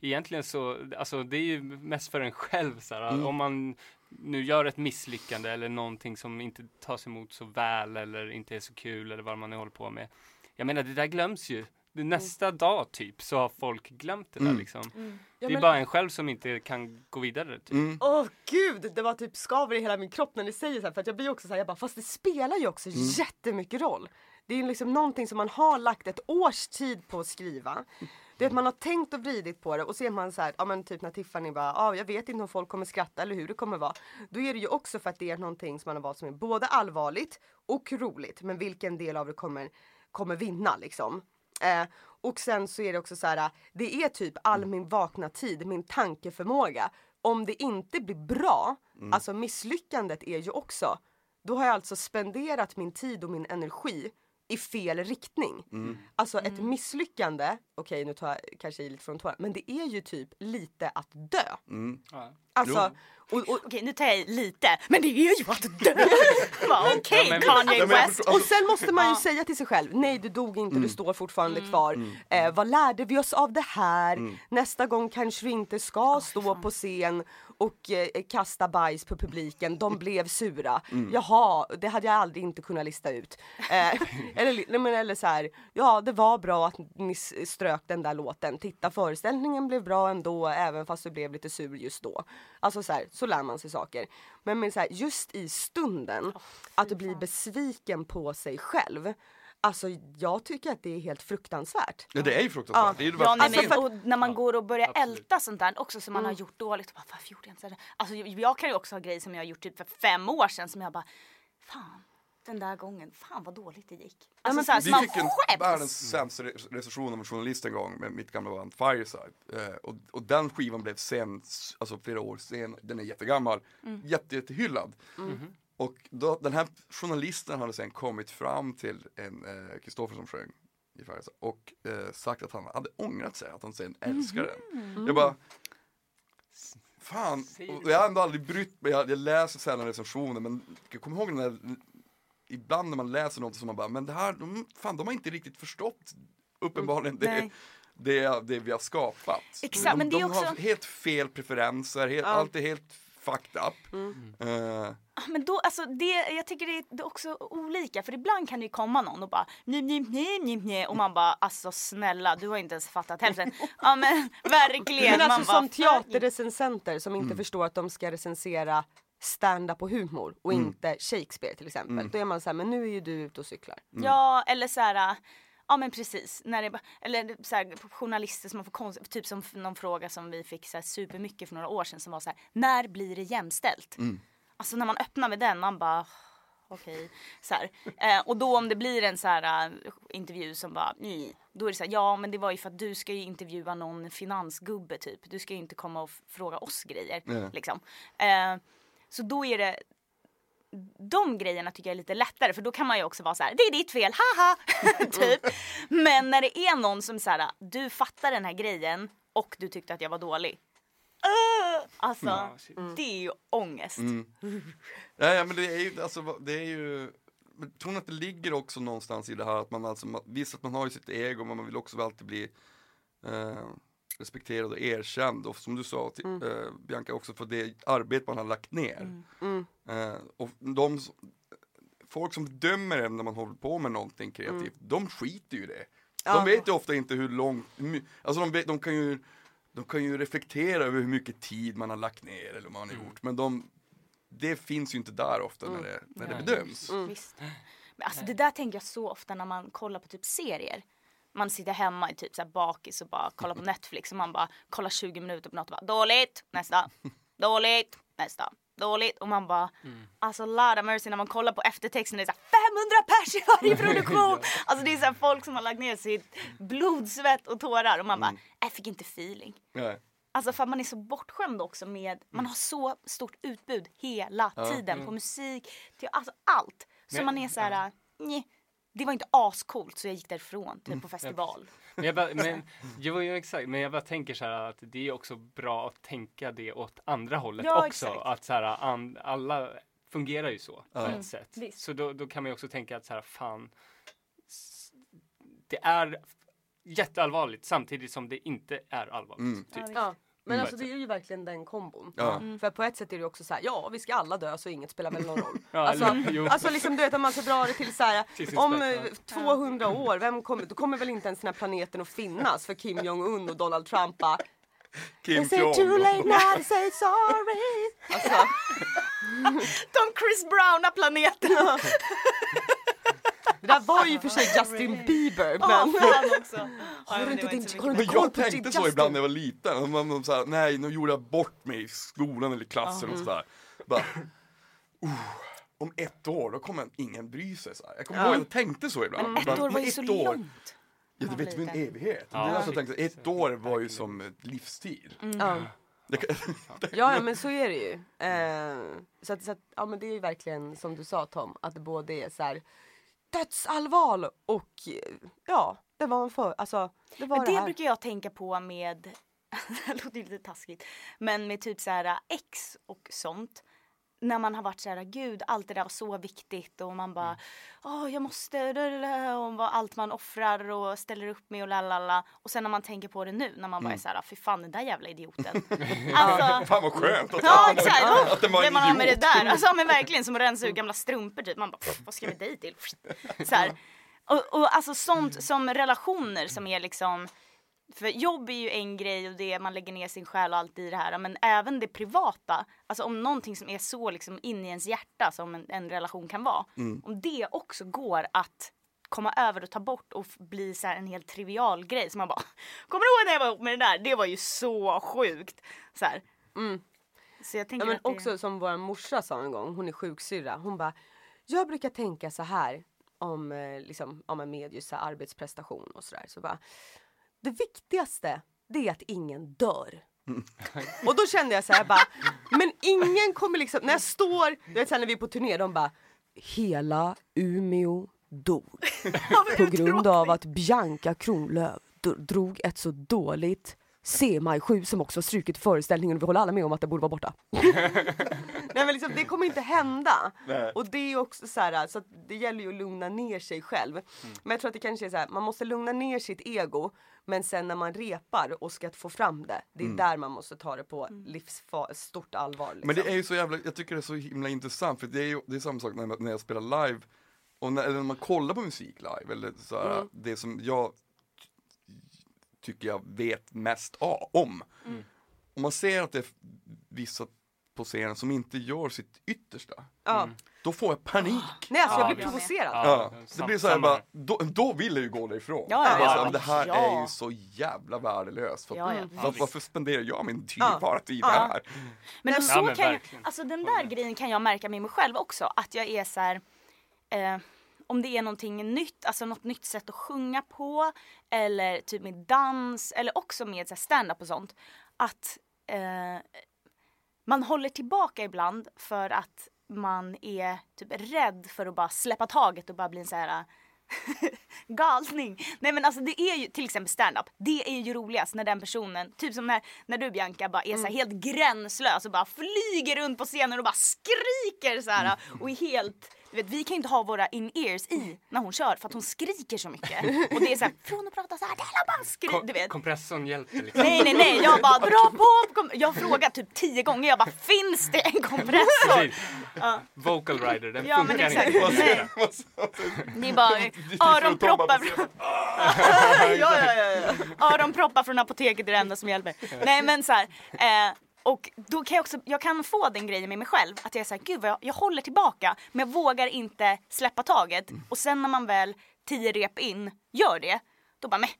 Speaker 2: egentligen så, alltså det är ju mest för en själv. Så här.
Speaker 1: Mm.
Speaker 2: Om man nu gör ett misslyckande eller någonting som inte tas emot så väl eller inte är så kul eller vad man nu håller på med. Jag menar, det där glöms ju. Det- Nästa dag typ så har folk glömt det där
Speaker 1: Mm.
Speaker 2: liksom.
Speaker 4: Mm.
Speaker 3: Ja,
Speaker 2: det är
Speaker 3: men-
Speaker 2: bara en själv som inte kan gå vidare. Typ.
Speaker 1: Mm.
Speaker 3: Åh gud, det var typ skaver i hela min kropp när ni säger så här, för att jag blir också så här, jag bara, fast det spelar ju också jättemycket roll. Det är liksom någonting som man har lagt ett års tid på att skriva. Det är att man har tänkt och vridit på det och så är man så här, ja men typ när Tiffany bara, ja jag vet inte om folk kommer skratta eller hur det kommer vara. Då är det ju också för att det är någonting som man har valt som är både allvarligt och roligt, men vilken del av det kommer, kommer vinna liksom. Eh, och sen så är det också så här, det är typ all min vakna tid, min tankeförmåga. Om det inte blir bra, alltså misslyckandet är ju också, då har jag alltså spenderat min tid och min energi i fel riktning. Alltså ett misslyckande, okej nu tar jag kanske i lite från tårna, men det är ju typ lite att dö.
Speaker 1: Mm.
Speaker 3: Alltså, och, och,
Speaker 4: Okej nu tar jag i lite, men det är ju att dö! Okej
Speaker 2: Ja,
Speaker 4: Kanye
Speaker 1: Ja,
Speaker 4: West.
Speaker 1: förstår-
Speaker 3: Och sen måste man ju
Speaker 4: Ja.
Speaker 3: säga till sig själv, nej du dog inte,
Speaker 1: Mm.
Speaker 3: du står fortfarande kvar. Eh, vad lärde vi oss av det här?
Speaker 1: Mm.
Speaker 3: Nästa gång kanske du inte ska stå på scen och eh, kasta bajs på publiken, de blev sura.
Speaker 1: Mm.
Speaker 3: Jaha, det hade jag aldrig inte kunnat lista ut. Eh, eller, men, eller så här, ja det var bra att ni strök den där låten, titta föreställningen blev bra ändå även fast du blev lite sur just då. Alltså så här, så lär man sig saker. Men, men så här, just i stunden, att bli besviken på sig själv. Alltså jag tycker att det är helt fruktansvärt.
Speaker 1: Ja, det är ju fruktansvärt.
Speaker 3: Ja.
Speaker 1: Det är ju
Speaker 4: Ja, men,
Speaker 1: finns.
Speaker 4: och när man
Speaker 2: Ja,
Speaker 4: går och börjar
Speaker 2: absolut.
Speaker 4: älta sånt där också som man har
Speaker 3: Mm.
Speaker 4: gjort dåligt. Bara, varför gjorde jag inte så? Alltså, jag- jag kan ju också ha grejer som jag har gjort typ för fem år sedan som jag bara, fan den där gången, fan vad dåligt det gick. Alltså,
Speaker 3: men
Speaker 4: så här, så
Speaker 1: Vi
Speaker 4: man
Speaker 1: fick en
Speaker 4: skäms.
Speaker 1: världens sämsta re- recension av en journalist en gång med mitt gamla band Fireside. Eh, och, och den skivan blev sen, alltså flera år sen, den är jättegammal, jätte, jättehyllad. Och då, den här journalisten hade sen kommit fram till en eh, Kristoffer som sjöng i Fireside och eh, sagt att han hade ångrat sig, att han sen älskar den. Jag bara Fan, och jag har ändå aldrig brytt mig, jag, jag läser sällan recensioner men jag kommer ihåg den där ibland när man läser något som man bara, men det här, de, fan de har inte riktigt förstått uppenbarligen det, det, det vi har skapat.
Speaker 4: Exakt,
Speaker 1: de,
Speaker 4: men det är
Speaker 1: de har
Speaker 4: också-
Speaker 1: helt fel preferenser, helt,
Speaker 3: Ja.
Speaker 1: allt är helt fucked up. Eh,
Speaker 4: Ja, Men då, alltså det, jag tycker det är, det är också olika för ibland kan det ju komma någon och bara nej, nej, nej, nej och man bara alltså snälla du har inte ens fattat hälften. Ja men verkligen.
Speaker 3: Men
Speaker 4: man
Speaker 3: alltså
Speaker 4: bara,
Speaker 3: som teaterrecensenter som inte förstår att de ska recensera stand-up och humor och inte Shakespeare till exempel. Då är man så här, men nu är ju du ute och cyklar.
Speaker 4: Ja eller så här. Ja men precis, när det, eller så här, journalister som har fått konst, typ som någon fråga som vi fick så här, supermycket för några år sedan som var så här, när blir det jämställt? Alltså när man öppnar med den, man bara okej. Så här. Eh, och då om det blir en så här eh, intervju som bara, nej, då är det så här, ja men det var ju för att du ska ju intervjua någon finansgubbe typ. Du ska ju inte komma och fråga oss grejer.
Speaker 1: Nej.
Speaker 4: Liksom. Eh, så då är det de grejerna tycker jag är lite lättare för då kan man ju också vara så här: det är ditt fel, haha! typ. Men när det är någon som så här, du fattar den här grejen och du tyckte att jag var dålig. Uh, alltså,
Speaker 2: shit.
Speaker 4: det är ju ångest.
Speaker 1: Mm. Ja, ja men det är ju, alltså, det är ju men tror ni att det ligger också någonstans i det här att man alltså, man- visst att man har ju sitt ego men man vill också alltid bli eh, respekterad och erkänd och som du sa till, eh, Bianca också för det arbete man har lagt ner.
Speaker 3: Mm.
Speaker 1: Eh, och de, folk som dömer en när man håller på med någonting kreativt, de skiter ju i det.
Speaker 3: Ja.
Speaker 1: De vet ju ofta inte hur långt, alltså de, vet, de kan ju de kan ju reflektera över hur mycket tid man har lagt ner eller vad man har gjort men de det finns ju inte där ofta när det, när det bedöms.
Speaker 4: Visst. Men alltså det där tänker jag så ofta när man kollar på typ serier. Man sitter hemma i typ så här bakis och bara kollar på Netflix och man bara kollar 20 minuter på något och bara dåligt, nästa, dåligt, nästa, dåligt. Och man bara alltså Lada mercy när man kollar på eftertexten det är så här 500 pers i varje produktion. Alltså det är så här folk som har lagt ner sitt blod, svett och tårar och man bara jag fick inte feeling.
Speaker 1: Nej.
Speaker 4: Alltså för man är så bortskämd också med, man har så stort utbud hela tiden på musik, till, alltså allt. Så
Speaker 2: Men-
Speaker 4: man är så här, nej, det var inte ascoolt så jag gick därifrån typ på festival.
Speaker 2: Men jag, bara, men, jo, jo, exakt. men jag bara tänker så här att det är också bra att tänka det åt andra hållet
Speaker 4: Ja,
Speaker 2: också.
Speaker 4: exakt.
Speaker 2: Att så här, an, alla fungerar ju så på
Speaker 1: Mm.
Speaker 2: ett sätt.
Speaker 4: visst.
Speaker 2: Så då, då kan man ju också tänka att så här, fan, det är jätteallvarligt samtidigt som det inte är allvarligt.
Speaker 1: Mm.
Speaker 2: Typ.
Speaker 3: Ja. Men
Speaker 2: Mm.
Speaker 3: alltså det är ju verkligen den kombon.
Speaker 1: Ja.
Speaker 3: För på ett sätt är det ju också så här, ja vi ska alla dö så inget spelar väl någon roll.
Speaker 2: Ja,
Speaker 3: alltså,
Speaker 2: eller-
Speaker 3: alltså liksom du vet om man ska dra det till så här, om
Speaker 2: spets,
Speaker 3: eh, 200 år, vem kommer, då kommer väl inte ens den här planeten att finnas för Kim Jong-Un och Donald Trump bara,
Speaker 1: Kim
Speaker 3: Is it too
Speaker 1: Jong.
Speaker 3: late now to say sorry? Alltså,
Speaker 4: De Chris Browna planeten!
Speaker 3: det där var ju för sig Justin Bieber
Speaker 4: Ja,
Speaker 3: men
Speaker 4: också. Ja,
Speaker 3: Har du
Speaker 4: men
Speaker 3: inte din- har du
Speaker 1: Men
Speaker 3: koll
Speaker 1: jag
Speaker 3: på
Speaker 1: tänkte
Speaker 3: Justin?
Speaker 1: så ibland när jag var liten. Och Man, man, så här, nej, nu gjorde jag bort mig i skolan eller i klassen och sådär. Bara, oh, om ett år, då kommer ingen bry sig. Så här. Jag kommer
Speaker 3: Ja.
Speaker 1: ihåg att jag tänkte så ibland.
Speaker 4: Men ett
Speaker 1: Bara,
Speaker 4: år var ju
Speaker 1: ett
Speaker 4: så
Speaker 1: år,
Speaker 4: långt.
Speaker 1: Ja, det vet du, en evighet.
Speaker 2: Ja.
Speaker 1: Det är alltså, jag tänkte, ett år var ju som ett livstid.
Speaker 3: ja.
Speaker 1: Det kan-
Speaker 3: Ja, ja men så är det ju. Eh, så att, så att, ja men det är ju verkligen som du sa Tom, att det både är så här dödsallvar och ja, det var en för, alltså det var
Speaker 4: Men
Speaker 3: det,
Speaker 4: det brukar jag tänka på med, det låter lite taskigt, men med typ så här ex och sånt. När man har varit så här, gud allt det där var så viktigt och man bara, åh jag måste, lalala", och vad allt man offrar och ställer upp med och lalala. Och sen när man tänker på det nu, när man bara är så här, fy fan den där jävla idioten. alltså,
Speaker 1: Fan vad skönt att,
Speaker 4: Ja
Speaker 1: att,
Speaker 4: exakt,
Speaker 1: att,
Speaker 4: oh,
Speaker 1: att det var en
Speaker 4: man har med det
Speaker 1: idiot.
Speaker 4: där. Alltså men verkligen som att rensa ur gamla strumpor typ. Man bara, vad ska jag med dig till? Så här. Och, och alltså sånt som relationer som är liksom för jobb är ju en grej och det man lägger ner sin själ och allt i det här men även det privata, alltså om någonting som är så liksom in i ens hjärta som en, en relation kan vara, om det också går att komma över och ta bort och bli så här en helt trivial grej som man bara Kommer du ihåg när jag var ihop med det där? Det var ju så sjukt! Så, här. så jag tänker
Speaker 3: Ja, men
Speaker 4: att det...
Speaker 3: också som vår morsa sa en gång, hon är sjuksyrra, hon bara Jag brukar tänka så här om, eh, liksom, om en med just så här arbetsprestation och sådär. Så bara, det viktigaste det är att ingen dör. Och då kände jag så här bara, men ingen kommer liksom, när jag står, du vet sen när vi är på turné, de bara Hela Umeå dog. På grund av att Bianca Kronlöf drog ett så dåligt C-maj 7 som också i föreställningen och vi håller alla med om att det borde vara borta. Nej men liksom, det kommer inte hända.
Speaker 1: Nej.
Speaker 3: Och det är också så här, så att det gäller ju att lugna ner sig själv. Men jag tror att det kanske är så här, man måste lugna ner sitt ego men sen när man repar och ska få fram det, det är där man måste ta det på livsfa- stort allvar. Liksom.
Speaker 1: Men det är ju så jävla, jag tycker det är så himla intressant för det är ju det är samma sak när, när jag spelar live och när, eller när man kollar på musik live eller så här,
Speaker 3: Mm.
Speaker 1: det som jag tycker jag vet mest a- om.
Speaker 3: Mm.
Speaker 1: Om man ser att det är vissa på scenen som inte gör sitt yttersta,
Speaker 3: ja.
Speaker 1: då får jag panik.
Speaker 3: Nej alltså
Speaker 2: Ja,
Speaker 3: jag blir provocerad.
Speaker 1: Ja, det blir så här bara, då, då vill jag ju gå därifrån.
Speaker 4: Ja, ja,
Speaker 1: här,
Speaker 4: ja.
Speaker 1: det här
Speaker 4: Ja.
Speaker 1: är ju så jävla värdelöst. För,
Speaker 4: Ja, ja.
Speaker 1: var, varför spenderar jag min
Speaker 3: Ja.
Speaker 1: dyrbara tid
Speaker 3: Ja.
Speaker 1: här?
Speaker 4: Men så
Speaker 2: men
Speaker 4: kan jag, alltså den där grejen kan jag märka med mig själv också. Att jag är så här, eh, om det är någonting nytt, alltså något nytt sätt att sjunga på. Eller typ med dans eller också med så stand-up och sånt. Att eh, man håller tillbaka ibland för att man är typ rädd för att bara släppa taget och bara bli en så här galning. Nej men alltså det är ju till exempel stand-up. Det är ju roligast när den personen, typ som när, när du Bianca bara är så här helt gränslös och bara flyger runt på scenen och bara skriker så här och är helt du vet, vi kan inte ha våra in-ears i när hon kör för att hon skriker så mycket. Och det är såhär, från att prata så här, det är bara skrik, du vet.
Speaker 2: kompressorn hjälper liksom.
Speaker 4: Nej nej nej, jag bara dra på! kom- Jag har frågat typ tio gånger, jag bara finns det en kompressor?
Speaker 2: Precis. Vocal rider, den
Speaker 4: Ja,
Speaker 2: funkar inte.
Speaker 4: Det är bara öronproppar.
Speaker 1: Tomma
Speaker 4: ja, ja, ja, ja. Öronproppar från apoteket är det enda som hjälper. Nej men så här, eh, och då kan jag också, jag kan få den grejen med mig själv att jag är såhär, gud vad jag, jag håller tillbaka men jag vågar inte släppa taget. Och sen när man väl tio rep in gör det, då bara meh.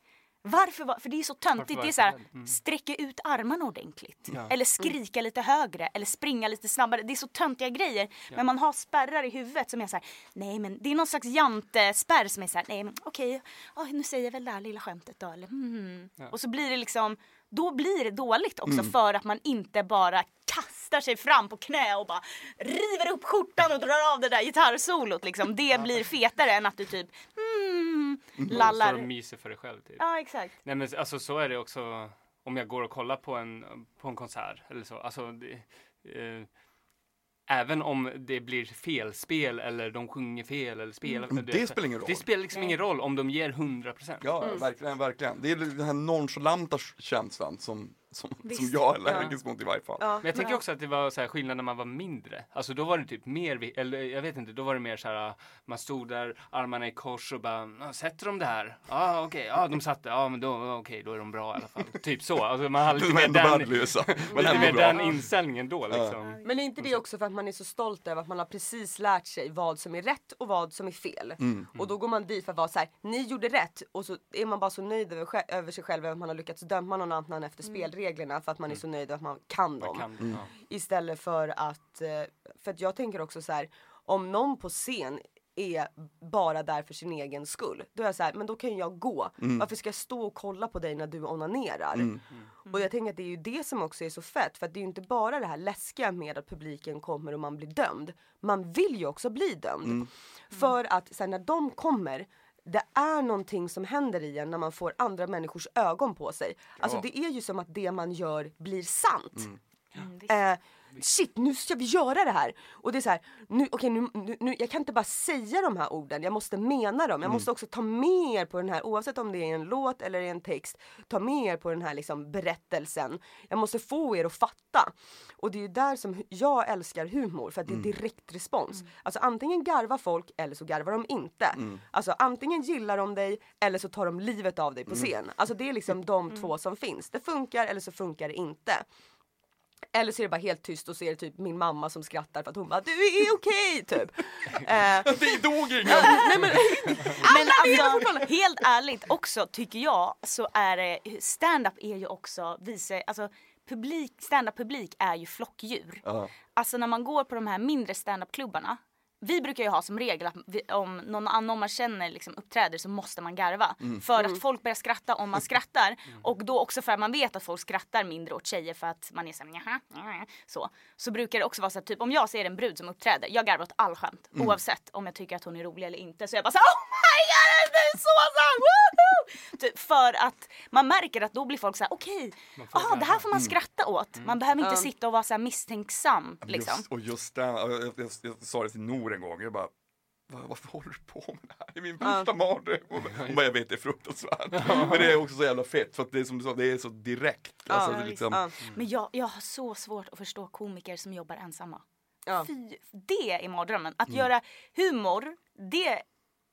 Speaker 4: Varför? var- För det är så töntigt. Det är så här?
Speaker 2: Mm.
Speaker 4: sträcka ut armarna ordentligt.
Speaker 2: Ja.
Speaker 4: Eller skrika lite högre. Eller springa lite snabbare. Det är så töntiga grejer. Men man har spärrar i huvudet som är så här, nej men det är någon slags jantespärr som är så här, nej men okej, ja, nu säger jag väl det här lilla skämtet då. Eller, hmm. Och så blir det liksom, då blir det dåligt också för att man inte bara kastar sig fram på knä och bara river upp skjortan och drar av det där gitarrsolot liksom. Det blir fetare än att du typ hmm,
Speaker 2: Står och
Speaker 4: lallar.
Speaker 2: myser för dig själv typ.
Speaker 4: Ja exakt.
Speaker 2: Nej men alltså så är det också om jag går och kollar på en, på en konsert eller så. Alltså, det, eh, även om det blir felspel eller de sjunger fel eller spelar.
Speaker 1: Mm,
Speaker 2: du
Speaker 1: det spelar ingen roll.
Speaker 2: Det spelar liksom ingen roll om de ger 100 procent.
Speaker 1: Ja, verkligen, verkligen. Det är den här nonchalanta känslan som, som, som
Speaker 4: Visst.
Speaker 1: jag är
Speaker 3: Ja.
Speaker 1: allergisk mot i varje fall.
Speaker 3: Ja.
Speaker 2: Men jag tänker också att det var så här skillnad när man var mindre. Alltså då var det typ mer, eller jag vet inte, då var det mer så här, man stod där, armarna i kors och bara, "Ja, sätter de det här? Ja ah, okej, ja de satte, ja men då, okej då är de bra i alla fall. typ så, alltså man hade
Speaker 1: De
Speaker 2: lite mer den, lite mer den inställningen då liksom.
Speaker 3: Men är inte det också för att man är så stolt över att man har precis lärt sig vad som är rätt och vad som är fel?
Speaker 1: Mm.
Speaker 3: Och då går man dit för att vara så här: ni gjorde rätt och så är man bara så nöjd över, över sig själv över att man har lyckats döma någon annan efter spelreglerna för att man är så nöjd att man kan dem.
Speaker 2: Man kan, ja.
Speaker 3: Istället för att, eh, för att jag tänker också så här, om någon på scen är bara där för sin egen skull. Då är jag så här, men då kan jag gå. Varför ska jag stå och kolla på dig när du onanerar? Och jag tänker att det är ju det som också är så fett. För att det är ju inte bara det här läskiga med att publiken kommer och man blir dömd. Man vill ju också bli dömd. För att sen när de kommer det är någonting som händer i en när man får andra människors ögon på sig. Alltså
Speaker 1: Ja.
Speaker 3: det är ju som att det man gör blir sant.
Speaker 4: Mm, visst.
Speaker 3: Eh, shit nu ska vi göra det här! Och det är så här, nu, okej, nu, nu, jag kan inte bara säga de här orden, jag måste mena dem. Jag måste också ta med er på den här, oavsett om det är en låt eller en text, ta med er på den här liksom berättelsen. Jag måste få er att fatta. Och det är ju där som jag älskar humor, för att det är direkt respons. Alltså antingen garvar folk eller så garvar de inte. Alltså antingen gillar de dig eller så tar de livet av dig på scen. Alltså det är liksom de två som finns. Det funkar eller så funkar det inte. Eller så är det bara helt tyst och så är det typ min mamma som skrattar för att hon bara du är okej typ. Eh,
Speaker 1: Det dog ingen!
Speaker 3: nej men,
Speaker 4: Men alltså, helt ärligt också tycker jag så är det, stand-up är ju också, visa, alltså publik, stand-up publik är ju flockdjur.
Speaker 1: Ja.
Speaker 4: Alltså när man går på de här mindre stand-up-klubbarna vi brukar ju ha som regel att vi, om någon annan man känner liksom uppträder så måste man garva. För att folk börjar skratta om man skrattar. Och då också för att man vet att folk skrattar mindre åt tjejer för att man är såhär jaha, jaha, så. Så brukar det också vara så att typ om jag ser en brud som uppträder, jag garvar åt all skämt. Oavsett om jag tycker att hon är rolig eller inte. Så jag bara såhär oh my god det är så sant! Typ för att man märker att då blir folk såhär okej,
Speaker 2: får
Speaker 4: ah, det här får man
Speaker 1: Mm.
Speaker 4: skratta åt. Man behöver inte
Speaker 3: Ja.
Speaker 4: sitta och vara såhär misstänksam liksom.
Speaker 1: Just, och just den, jag, jag, jag, jag sa det till Nor en gång, jag bara "Va- varför håller du på med det här? Det är min värsta mardröm. Hon bara, jag vet det är fruktansvärt. Men det är också så jävla fett för att det är som du sa, det är så direkt. Alltså,
Speaker 3: Ja,
Speaker 1: det liksom,
Speaker 3: ja.
Speaker 4: Men jag, jag har så svårt att förstå komiker som jobbar ensamma.
Speaker 3: Ja.
Speaker 4: Fy, det är mardrömmen. Att göra humor, det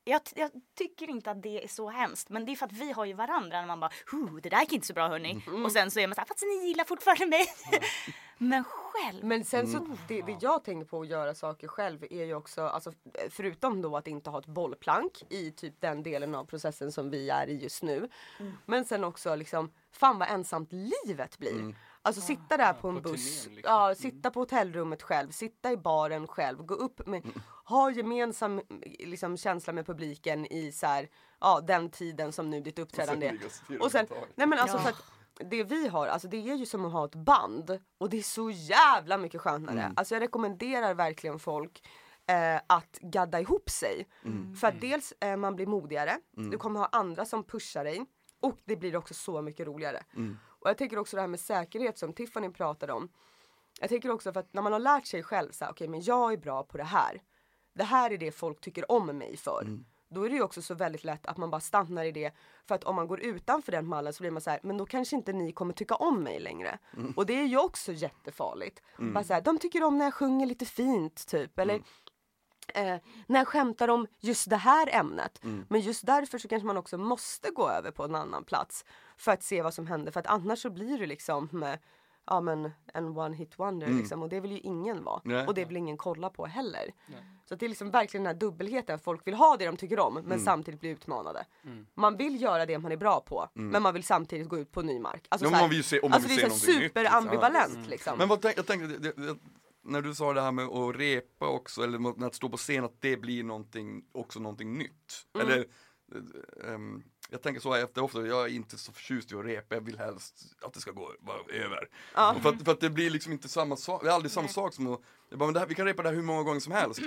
Speaker 4: jag, jag tycker inte att det är så hemskt men det är för att vi har ju varandra när man bara "Huh, det där gick inte så bra hörni. Och sen så är man såhär fast ni gillar fortfarande mig. men själv.
Speaker 3: Men sen så, det, det jag tänker på att göra saker själv är ju också, alltså, förutom då att inte ha ett bollplank i typ den delen av processen som vi är i just nu. Men sen också liksom, fan vad ensamt livet blir. Alltså sitta där på en
Speaker 2: på
Speaker 3: buss,
Speaker 2: turnén, liksom.
Speaker 3: ja, sitta på hotellrummet själv, sitta i baren själv, gå upp med, ha gemensam liksom, känsla med publiken i så här, ja, den tiden som nu ditt uppträdande är.
Speaker 1: och
Speaker 3: sen, nej men alltså
Speaker 4: Ja.
Speaker 3: att det vi har, alltså det är ju som att ha ett band och det är så jävla mycket skönare.
Speaker 1: Mm.
Speaker 3: Alltså jag rekommenderar verkligen folk eh, att gadda ihop sig.
Speaker 1: Mm.
Speaker 3: För att dels eh, man blir modigare, du kommer ha andra som pushar dig och det blir också så mycket roligare.
Speaker 1: Mm.
Speaker 3: Och jag tänker också det här med säkerhet som Tiffany pratade om. Jag tänker också för att när man har lärt sig själv så här, okej men jag är bra på det här. Det här är det folk tycker om mig för.
Speaker 1: Mm.
Speaker 3: Då är det ju också så väldigt lätt att man bara stannar i det. För att om man går utanför den mallen så blir man så här, men då kanske inte ni kommer tycka om mig längre.
Speaker 1: Mm.
Speaker 3: Och det är ju också jättefarligt. Bara så här, de tycker om när jag sjunger lite fint typ. Eller
Speaker 1: Mm.
Speaker 3: Eh, när jag skämtar om just det här ämnet.
Speaker 1: Mm.
Speaker 3: Men just därför så kanske man också måste gå över på en annan plats. För att se vad som händer. För att annars så blir det liksom eh, ja, men en one hit wonder liksom. Och det vill ju ingen vara.
Speaker 1: Mm. Nej.
Speaker 3: Och det vill ingen kolla på heller. Så att det är liksom verkligen den här dubbelheten. Folk vill ha det de tycker om men
Speaker 1: Mm.
Speaker 3: samtidigt bli utmanade. Man vill göra det man är bra på men man vill samtidigt gå ut på ny mark. Alltså,
Speaker 1: Ja,
Speaker 3: så här-
Speaker 1: man vill se- om man
Speaker 3: alltså
Speaker 1: vill
Speaker 3: det är
Speaker 1: se
Speaker 3: så
Speaker 1: liksom.
Speaker 3: superambivalent liksom.
Speaker 1: Men vad tänk, jag tänkte, när du sa det här med att repa också, eller med att stå på scen, att det blir någonting, också någonting nytt.
Speaker 3: Mm.
Speaker 1: Eller, ehm, jag tänker så här efter ofta, jag är inte så förtjust i att repa, jag vill helst att det ska gå över.
Speaker 3: Ja.
Speaker 1: För, att, för att det blir liksom inte samma sak, det är aldrig samma
Speaker 4: Nej.
Speaker 1: sak som att, jag bara, men det här, vi kan repa det här hur många gånger som helst.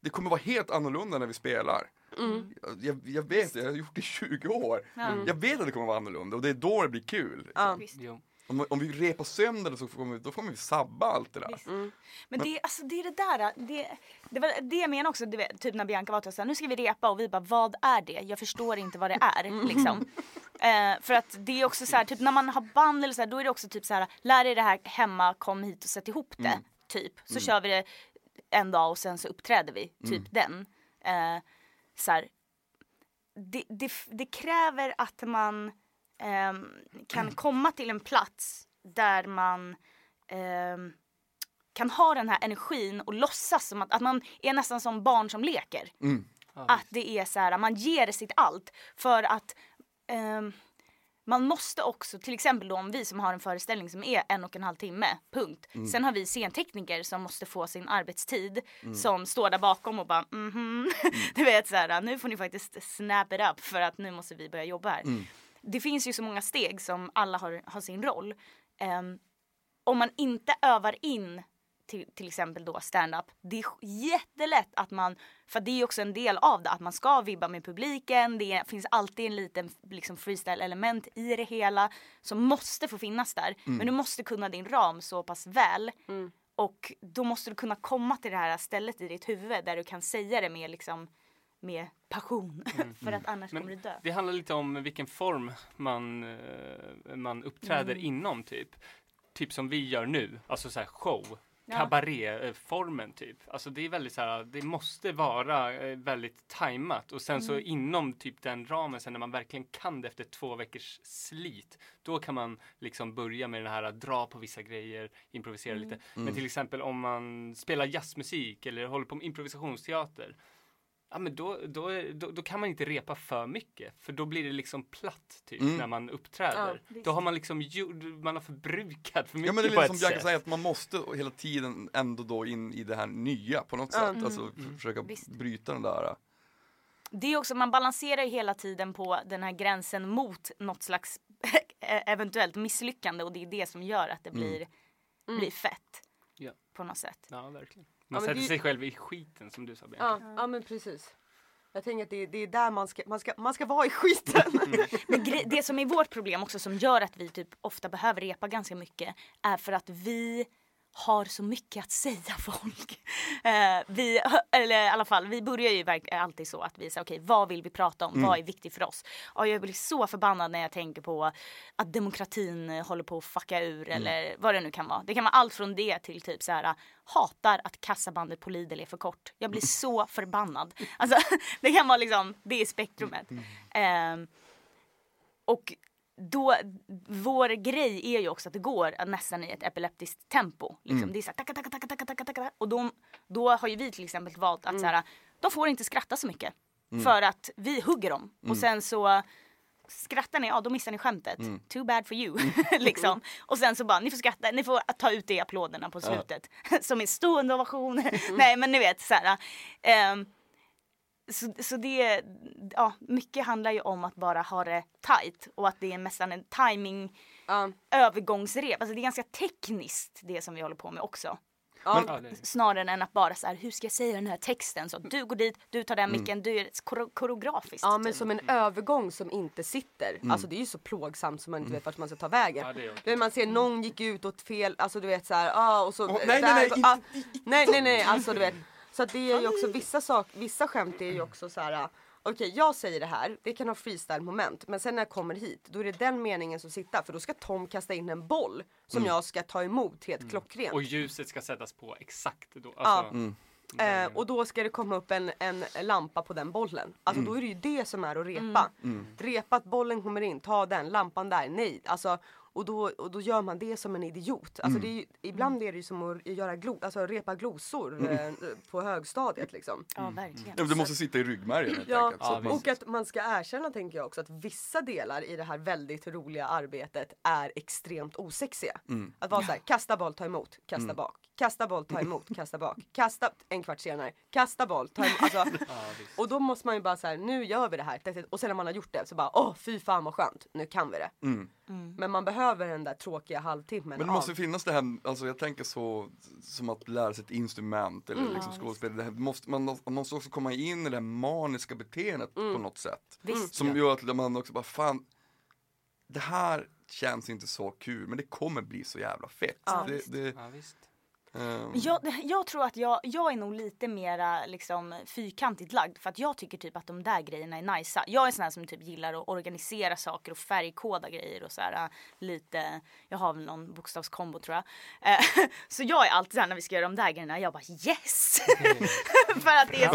Speaker 1: Det kommer vara helt annorlunda när vi spelar.
Speaker 3: Mm.
Speaker 1: Jag, jag vet det, jag har gjort det i 20 år. Jag vet att det kommer vara annorlunda och det är då det blir kul.
Speaker 3: Ja.
Speaker 1: Om, om vi repar sönder det så får vi, då får vi sabba allt det där.
Speaker 4: Visst. Men det, alltså, det är det där, det, det var det jag menar också, du vet, typ när Bianca var och sa nu ska vi repa och vi bara vad är det? Jag förstår inte vad det är liksom. Eh, för att det är också så här, typ när man har band eller så här, då är det också typ så här, lär dig det här hemma, kom hit och sätt ihop det. Typ. Så kör vi det en dag och sen så uppträder vi, typ den. Eh, så här, det, det, det kräver att man ehm, kan komma till en plats där man ehm, kan ha den här energin och låtsas som att, att man är nästan som barn som leker. Att det är så här, man ger sitt allt för att ehm, man måste också, till exempel då om vi som har en föreställning som är en och en halv timme, punkt. Sen har vi scentekniker som måste få sin arbetstid som står där bakom och bara mhm. Du vet så här, nu får ni faktiskt snap it up för att nu måste vi börja jobba här. Det finns ju så många steg som alla har, har sin roll. Ehm, om man inte övar in till, till exempel då stand-up. Det är jättelätt att man, för det är också en del av det, att man ska vibba med publiken. Det finns alltid en liten liksom, freestyle-element i det hela som måste få finnas där. Men du måste kunna din ram så pass väl. Och då måste du kunna komma till det här stället i ditt huvud där du kan säga det med liksom med passion. för att annars
Speaker 2: Men
Speaker 4: kommer du dö.
Speaker 2: Det handlar lite om vilken form man, eh, man uppträder inom typ. Typ som vi gör nu, alltså så här show.
Speaker 4: Ja.
Speaker 2: Kabaréformen typ. Alltså det är väldigt så här, det måste vara eh, väldigt tajmat och sen så inom typ den ramen sen när man verkligen kan det efter två veckors slit. Då kan man liksom börja med det här att dra på vissa grejer, improvisera lite. Men till exempel om man spelar jazzmusik eller håller på med improvisationsteater. Ja men då, då, då, då kan man inte repa för mycket för då blir det liksom platt typ
Speaker 1: Mm.
Speaker 2: när man uppträder.
Speaker 4: visst.
Speaker 2: då har man liksom gjort, man har förbrukat för mycket
Speaker 1: Ja men det är
Speaker 2: på
Speaker 1: lite
Speaker 2: ett
Speaker 1: som Bianca
Speaker 2: sätt.
Speaker 1: säger, att man måste hela tiden ändå då in i det här nya på något
Speaker 3: Ja.
Speaker 1: sätt. Alltså försöka
Speaker 4: Visst.
Speaker 1: bryta den där.
Speaker 4: Det är också, man balanserar ju hela tiden på den här gränsen mot något slags eventuellt misslyckande och det är det som gör att det blir, blir fett.
Speaker 2: Ja.
Speaker 4: På något sätt.
Speaker 2: Ja verkligen.
Speaker 3: Ja,
Speaker 2: Man
Speaker 3: men
Speaker 2: sätter
Speaker 3: det-
Speaker 2: sig själv i skiten som du sa Bianca.
Speaker 3: Ja, ja men precis. Jag tänker att det, det är där man ska, man ska, man ska vara i skiten.
Speaker 4: Men det som är vårt problem också som gör att vi typ ofta behöver repa ganska mycket är för att vi har så mycket att säga folk. Eh, vi, eller i alla fall, vi börjar ju alltid så att vi säger okej vad vill vi prata om, vad är viktigt för oss? Och jag blir så förbannad när jag tänker på att demokratin eh, håller på att fucka ur eller vad det nu kan vara. Det kan vara allt från det till typ så här hatar att kassabandet på Lidl är för kort. Jag blir så förbannad. Alltså det kan vara liksom, det är spektrumet. Ehm, och då, vår grej är ju också att det går nästan i ett epileptiskt tempo. Liksom. Det är såhär, taka, taka, taka, taka, taka, taka. Och då, då har ju vi till exempel valt att såhär, de får inte skratta så mycket. För att vi hugger dem. Och sen så skrattar ni, ja då missar ni skämtet. Too bad for you. liksom. Och sen så bara, ni får skratta, ni får ta ut det i applåderna på slutet. Som är stående ovationer. Nej men ni vet såhär. ehm, så, så det, ja, mycket handlar ju om att bara ha det tight och att det är nästan en timing
Speaker 3: ja.
Speaker 4: övergångsrep. Alltså det är ganska tekniskt det som vi håller på med också.
Speaker 3: Ja,
Speaker 2: det-
Speaker 4: Snarare än att bara så här, hur ska jag säga den här texten? Så att du går dit, du tar den micken, du är kore- koreografiskt.
Speaker 3: Ja men
Speaker 4: typ.
Speaker 3: som en övergång som inte sitter. Alltså det är ju så plågsamt som man inte vet vart man ska ta vägen.
Speaker 2: Ja,
Speaker 3: vet, man ser någon gick ut åt fel, alltså du vet såhär, ah, och så
Speaker 1: Åh, nej,
Speaker 3: där
Speaker 1: nej, nej,
Speaker 3: ah, nej nej nej alltså du vet. Så att det är ju också vissa sak, vissa skämt är ju också så här. Okej jag säger det här, det kan ha freestyle moment men sen när jag kommer hit då är det den meningen som sitter för då ska Tom kasta in en boll som jag ska ta emot helt klockrent.
Speaker 2: Och ljuset ska sättas på exakt då.
Speaker 3: Ja.
Speaker 2: Alltså,
Speaker 3: Eh, och då ska det komma upp en, en lampa på den bollen. Alltså då är det ju det som är att repa. Repa att bollen kommer in, ta den, lampan där, nej. Alltså, och, då, och då gör man det som en idiot. Alltså det är ju, ibland är det ju som att göra glo, alltså repa glosor eh, på högstadiet liksom.
Speaker 4: Ja verkligen.
Speaker 1: Ja, Det måste sitta i ryggmärgen helt
Speaker 3: Ja,
Speaker 1: enkelt.
Speaker 2: Ja,
Speaker 3: och att man ska erkänna tänker jag också att vissa delar i det här väldigt roliga arbetet är extremt osexiga. Att vara såhär, kasta boll, ta emot, kasta bak, kasta boll, ta emot, kasta bak, kasta en kvart senare, kasta boll, ta emot. Alltså, och då måste man ju bara säga nu gör vi det här. Och sen när man har gjort det så bara, åh fy fan vad skönt, nu kan vi det.
Speaker 1: mm.
Speaker 3: Men man behöver den där tråkiga halvtimmen
Speaker 1: Men det måste
Speaker 3: av.
Speaker 1: finnas det här, alltså jag tänker så som att lära sig ett instrument eller liksom
Speaker 4: Ja,
Speaker 1: skådespel. Det här måste, man, man måste också komma in i det här maniska beteendet på något sätt.
Speaker 4: Visst.
Speaker 1: Som gör att man också bara, fan, det här känns inte så kul men det kommer bli så jävla fett.
Speaker 3: Ja,
Speaker 1: det, det,
Speaker 2: Ja,
Speaker 1: ehm,
Speaker 4: Jag, jag tror att jag, jag är nog lite mera liksom fyrkantigt lagd för att jag tycker typ att de där grejerna är najsa. Jag är sån här som typ gillar att organisera saker och färgkoda grejer och så här äh, lite, jag har väl någon bokstavskombo tror jag. Eh, så jag är alltid såhär när vi ska göra de där grejerna, jag bara yes! för att det är så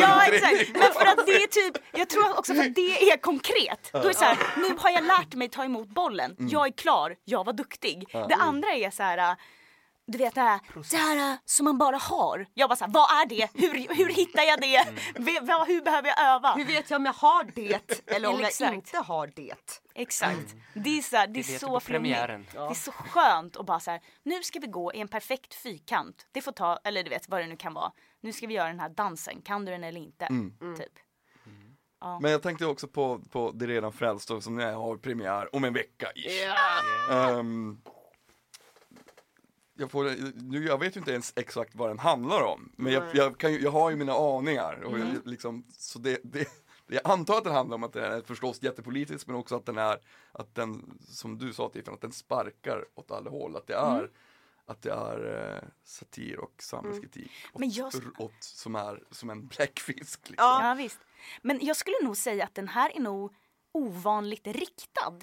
Speaker 1: Ja,
Speaker 4: exakt, men för att det är typ, jag tror också för att det är konkret. Då är det så här, nu har jag lärt mig ta emot bollen, jag är klar, jag var duktig. Det andra är så här äh, du vet det här, det här äh, som man bara har. Jag bara såhär, vad är det? Hur, hur hittar jag det? V- vad- hur behöver jag öva?
Speaker 3: Hur vet jag om jag har det eller om jag inte har det?
Speaker 4: Exakt. Det är, så här, det är
Speaker 2: Det
Speaker 4: så
Speaker 2: premiären.
Speaker 4: Det är så skönt att bara så här, nu ska vi gå i en perfekt fyrkant. Det får ta, eller du vet vad det nu kan vara. Nu ska vi göra den här dansen, kan du den eller inte? Typ.
Speaker 1: Men jag tänkte också på, på Det redan frälst som jag har premiär om en vecka ish. Ehm, jag, får, nu, jag vet ju inte ens exakt vad den handlar om, men jag, jag, kan, jag har ju mina aningar. Och jag, liksom, så det, det, jag antar att den handlar om att den är förstås jättepolitisk, men också att den är, att den, som du sa Tiffany, att den sparkar åt alla håll. Att det är, att det är eh, satir och samhällskritik. Åt,
Speaker 4: Men jag-
Speaker 1: åt, som är som en bläckfisk. Liksom.
Speaker 3: Ja
Speaker 4: visst. Men jag skulle nog säga att den här är nog ovanligt riktad.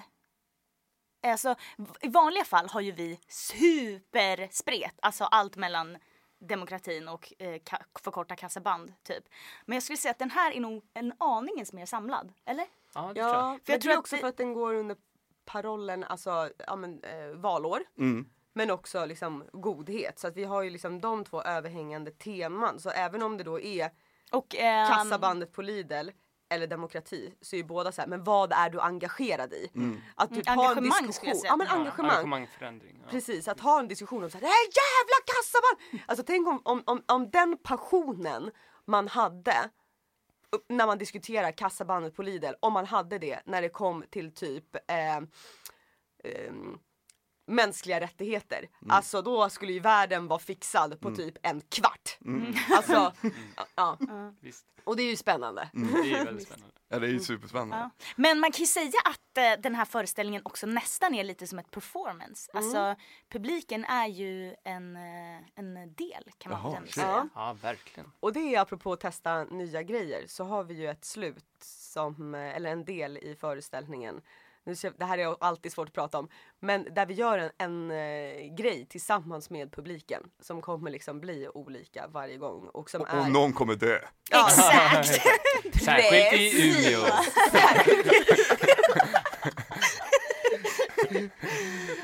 Speaker 4: Alltså, I vanliga fall har ju vi superspret, alltså allt mellan demokratin och eh, ka- förkorta kassaband typ. Men jag skulle säga att den här är nog en aningens mer samlad, eller?
Speaker 2: Ja, det tror jag.
Speaker 3: Ja,
Speaker 4: För
Speaker 3: jag
Speaker 4: jag
Speaker 3: tror också
Speaker 4: vi-
Speaker 3: för att den går under parollen alltså, ja, men, eh, valår.
Speaker 1: Mm.
Speaker 3: Men också liksom godhet. Så att vi har ju liksom de två överhängande teman. Så även om det då är
Speaker 4: Och, ehm,
Speaker 3: kassabandet på Lidl eller demokrati så är ju båda så här, men vad är du engagerad i? Att typ
Speaker 4: Mm,
Speaker 3: ha en
Speaker 4: engagemang skulle
Speaker 3: diskussion.
Speaker 4: jag säga.
Speaker 3: Ja men
Speaker 2: Ja,
Speaker 3: engagemang.
Speaker 2: Engagemangförändring. Ja.
Speaker 3: Precis, att ha en diskussion om så här, det här jävla kassaband! Alltså tänk om, om, om, om den passionen man hade när man diskuterar kassabandet på Lidl, om man hade det när det kom till typ eh, ehm, mänskliga rättigheter. Alltså då skulle ju världen vara fixad på typ en kvart. Alltså, ja.
Speaker 2: Visst.
Speaker 3: Och det är ju spännande.
Speaker 2: Det är ju väldigt spännande.
Speaker 1: Ja, det är ju superspännande.
Speaker 4: Ja. Men man kan ju säga att eh, den här föreställningen också nästan är lite som ett performance. Alltså publiken är ju en, eh, en del kan man
Speaker 1: Jaha,
Speaker 4: säga.
Speaker 2: Ja, verkligen.
Speaker 3: Och det är apropå att testa nya grejer så har vi ju ett slut som, eh, eller en del i föreställningen. Nu det här är alltid svårt att prata om. Men där vi gör en, en eh, grej tillsammans med publiken som kommer liksom bli olika varje gång. Och som är...
Speaker 1: Och någon kommer dö.
Speaker 3: Ja,
Speaker 4: Exakt!
Speaker 2: Särskilt i. Umeå.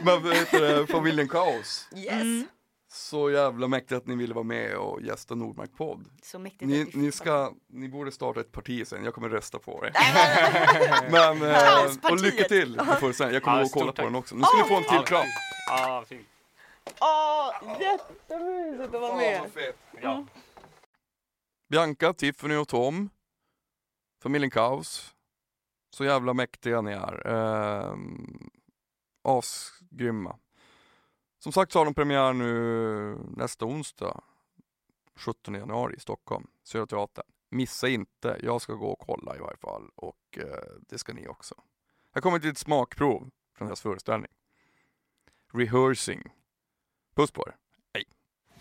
Speaker 1: Men heter det, familjen Kaos.
Speaker 3: Yes!
Speaker 1: Så jävla mäktigt att ni ville vara med och gästa Nordmark podd.
Speaker 4: Så mäktigt
Speaker 1: Ni, ni, ska, ni borde starta ett parti sen, jag kommer rösta på det. Men, eh, och lycka till. Jag kommer
Speaker 2: Ja,
Speaker 1: att kolla
Speaker 2: stort
Speaker 1: på
Speaker 2: tack.
Speaker 1: den också. Nu ska ni få en till
Speaker 2: Ja,
Speaker 1: kram.
Speaker 2: fint.
Speaker 3: Åh, jättemysigt att vara med!
Speaker 2: Ja.
Speaker 1: Bianca, Tiffany och Tom. Familjen Kaos. Så jävla mäktiga ni är. Ehm, asgrymma. Som sagt så har de premiär nu nästa onsdag 17 januari i Stockholm, Södra Teatern. Missa inte, jag ska gå och kolla i varje fall och eh, det ska ni också. Här kommer ett litet smakprov från deras föreställning. Rehearsing. Puss på er. Hej.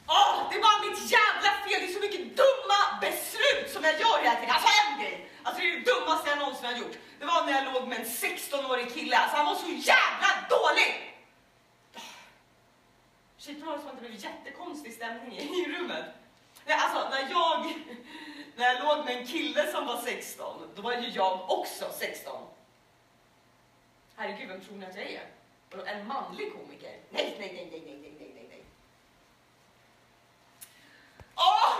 Speaker 3: Åh, det var mitt jävla fel! Det är så mycket dumma beslut som jag gör hela tiden. Alltså en grej! Alltså det är det dummaste jag någonsin har gjort. Det var när jag låg med en 16-årig kille. Alltså han var så jävla dålig! Shit, var det som att det blev jättekonstig stämning i, rummet. Nej, alltså när jag, när jag låg med en kille som var 16, då var ju jag också 16. Herregud, vem tror ni att jag är? Vadå, En manlig komiker? Nej, nej, nej, nej, nej, nej, nej, nej, nej. Åh!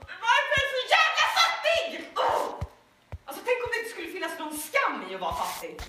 Speaker 3: Varför är jag så jävla fattig? Oh! Alltså tänk om det inte skulle finnas någon skam i att vara fattig.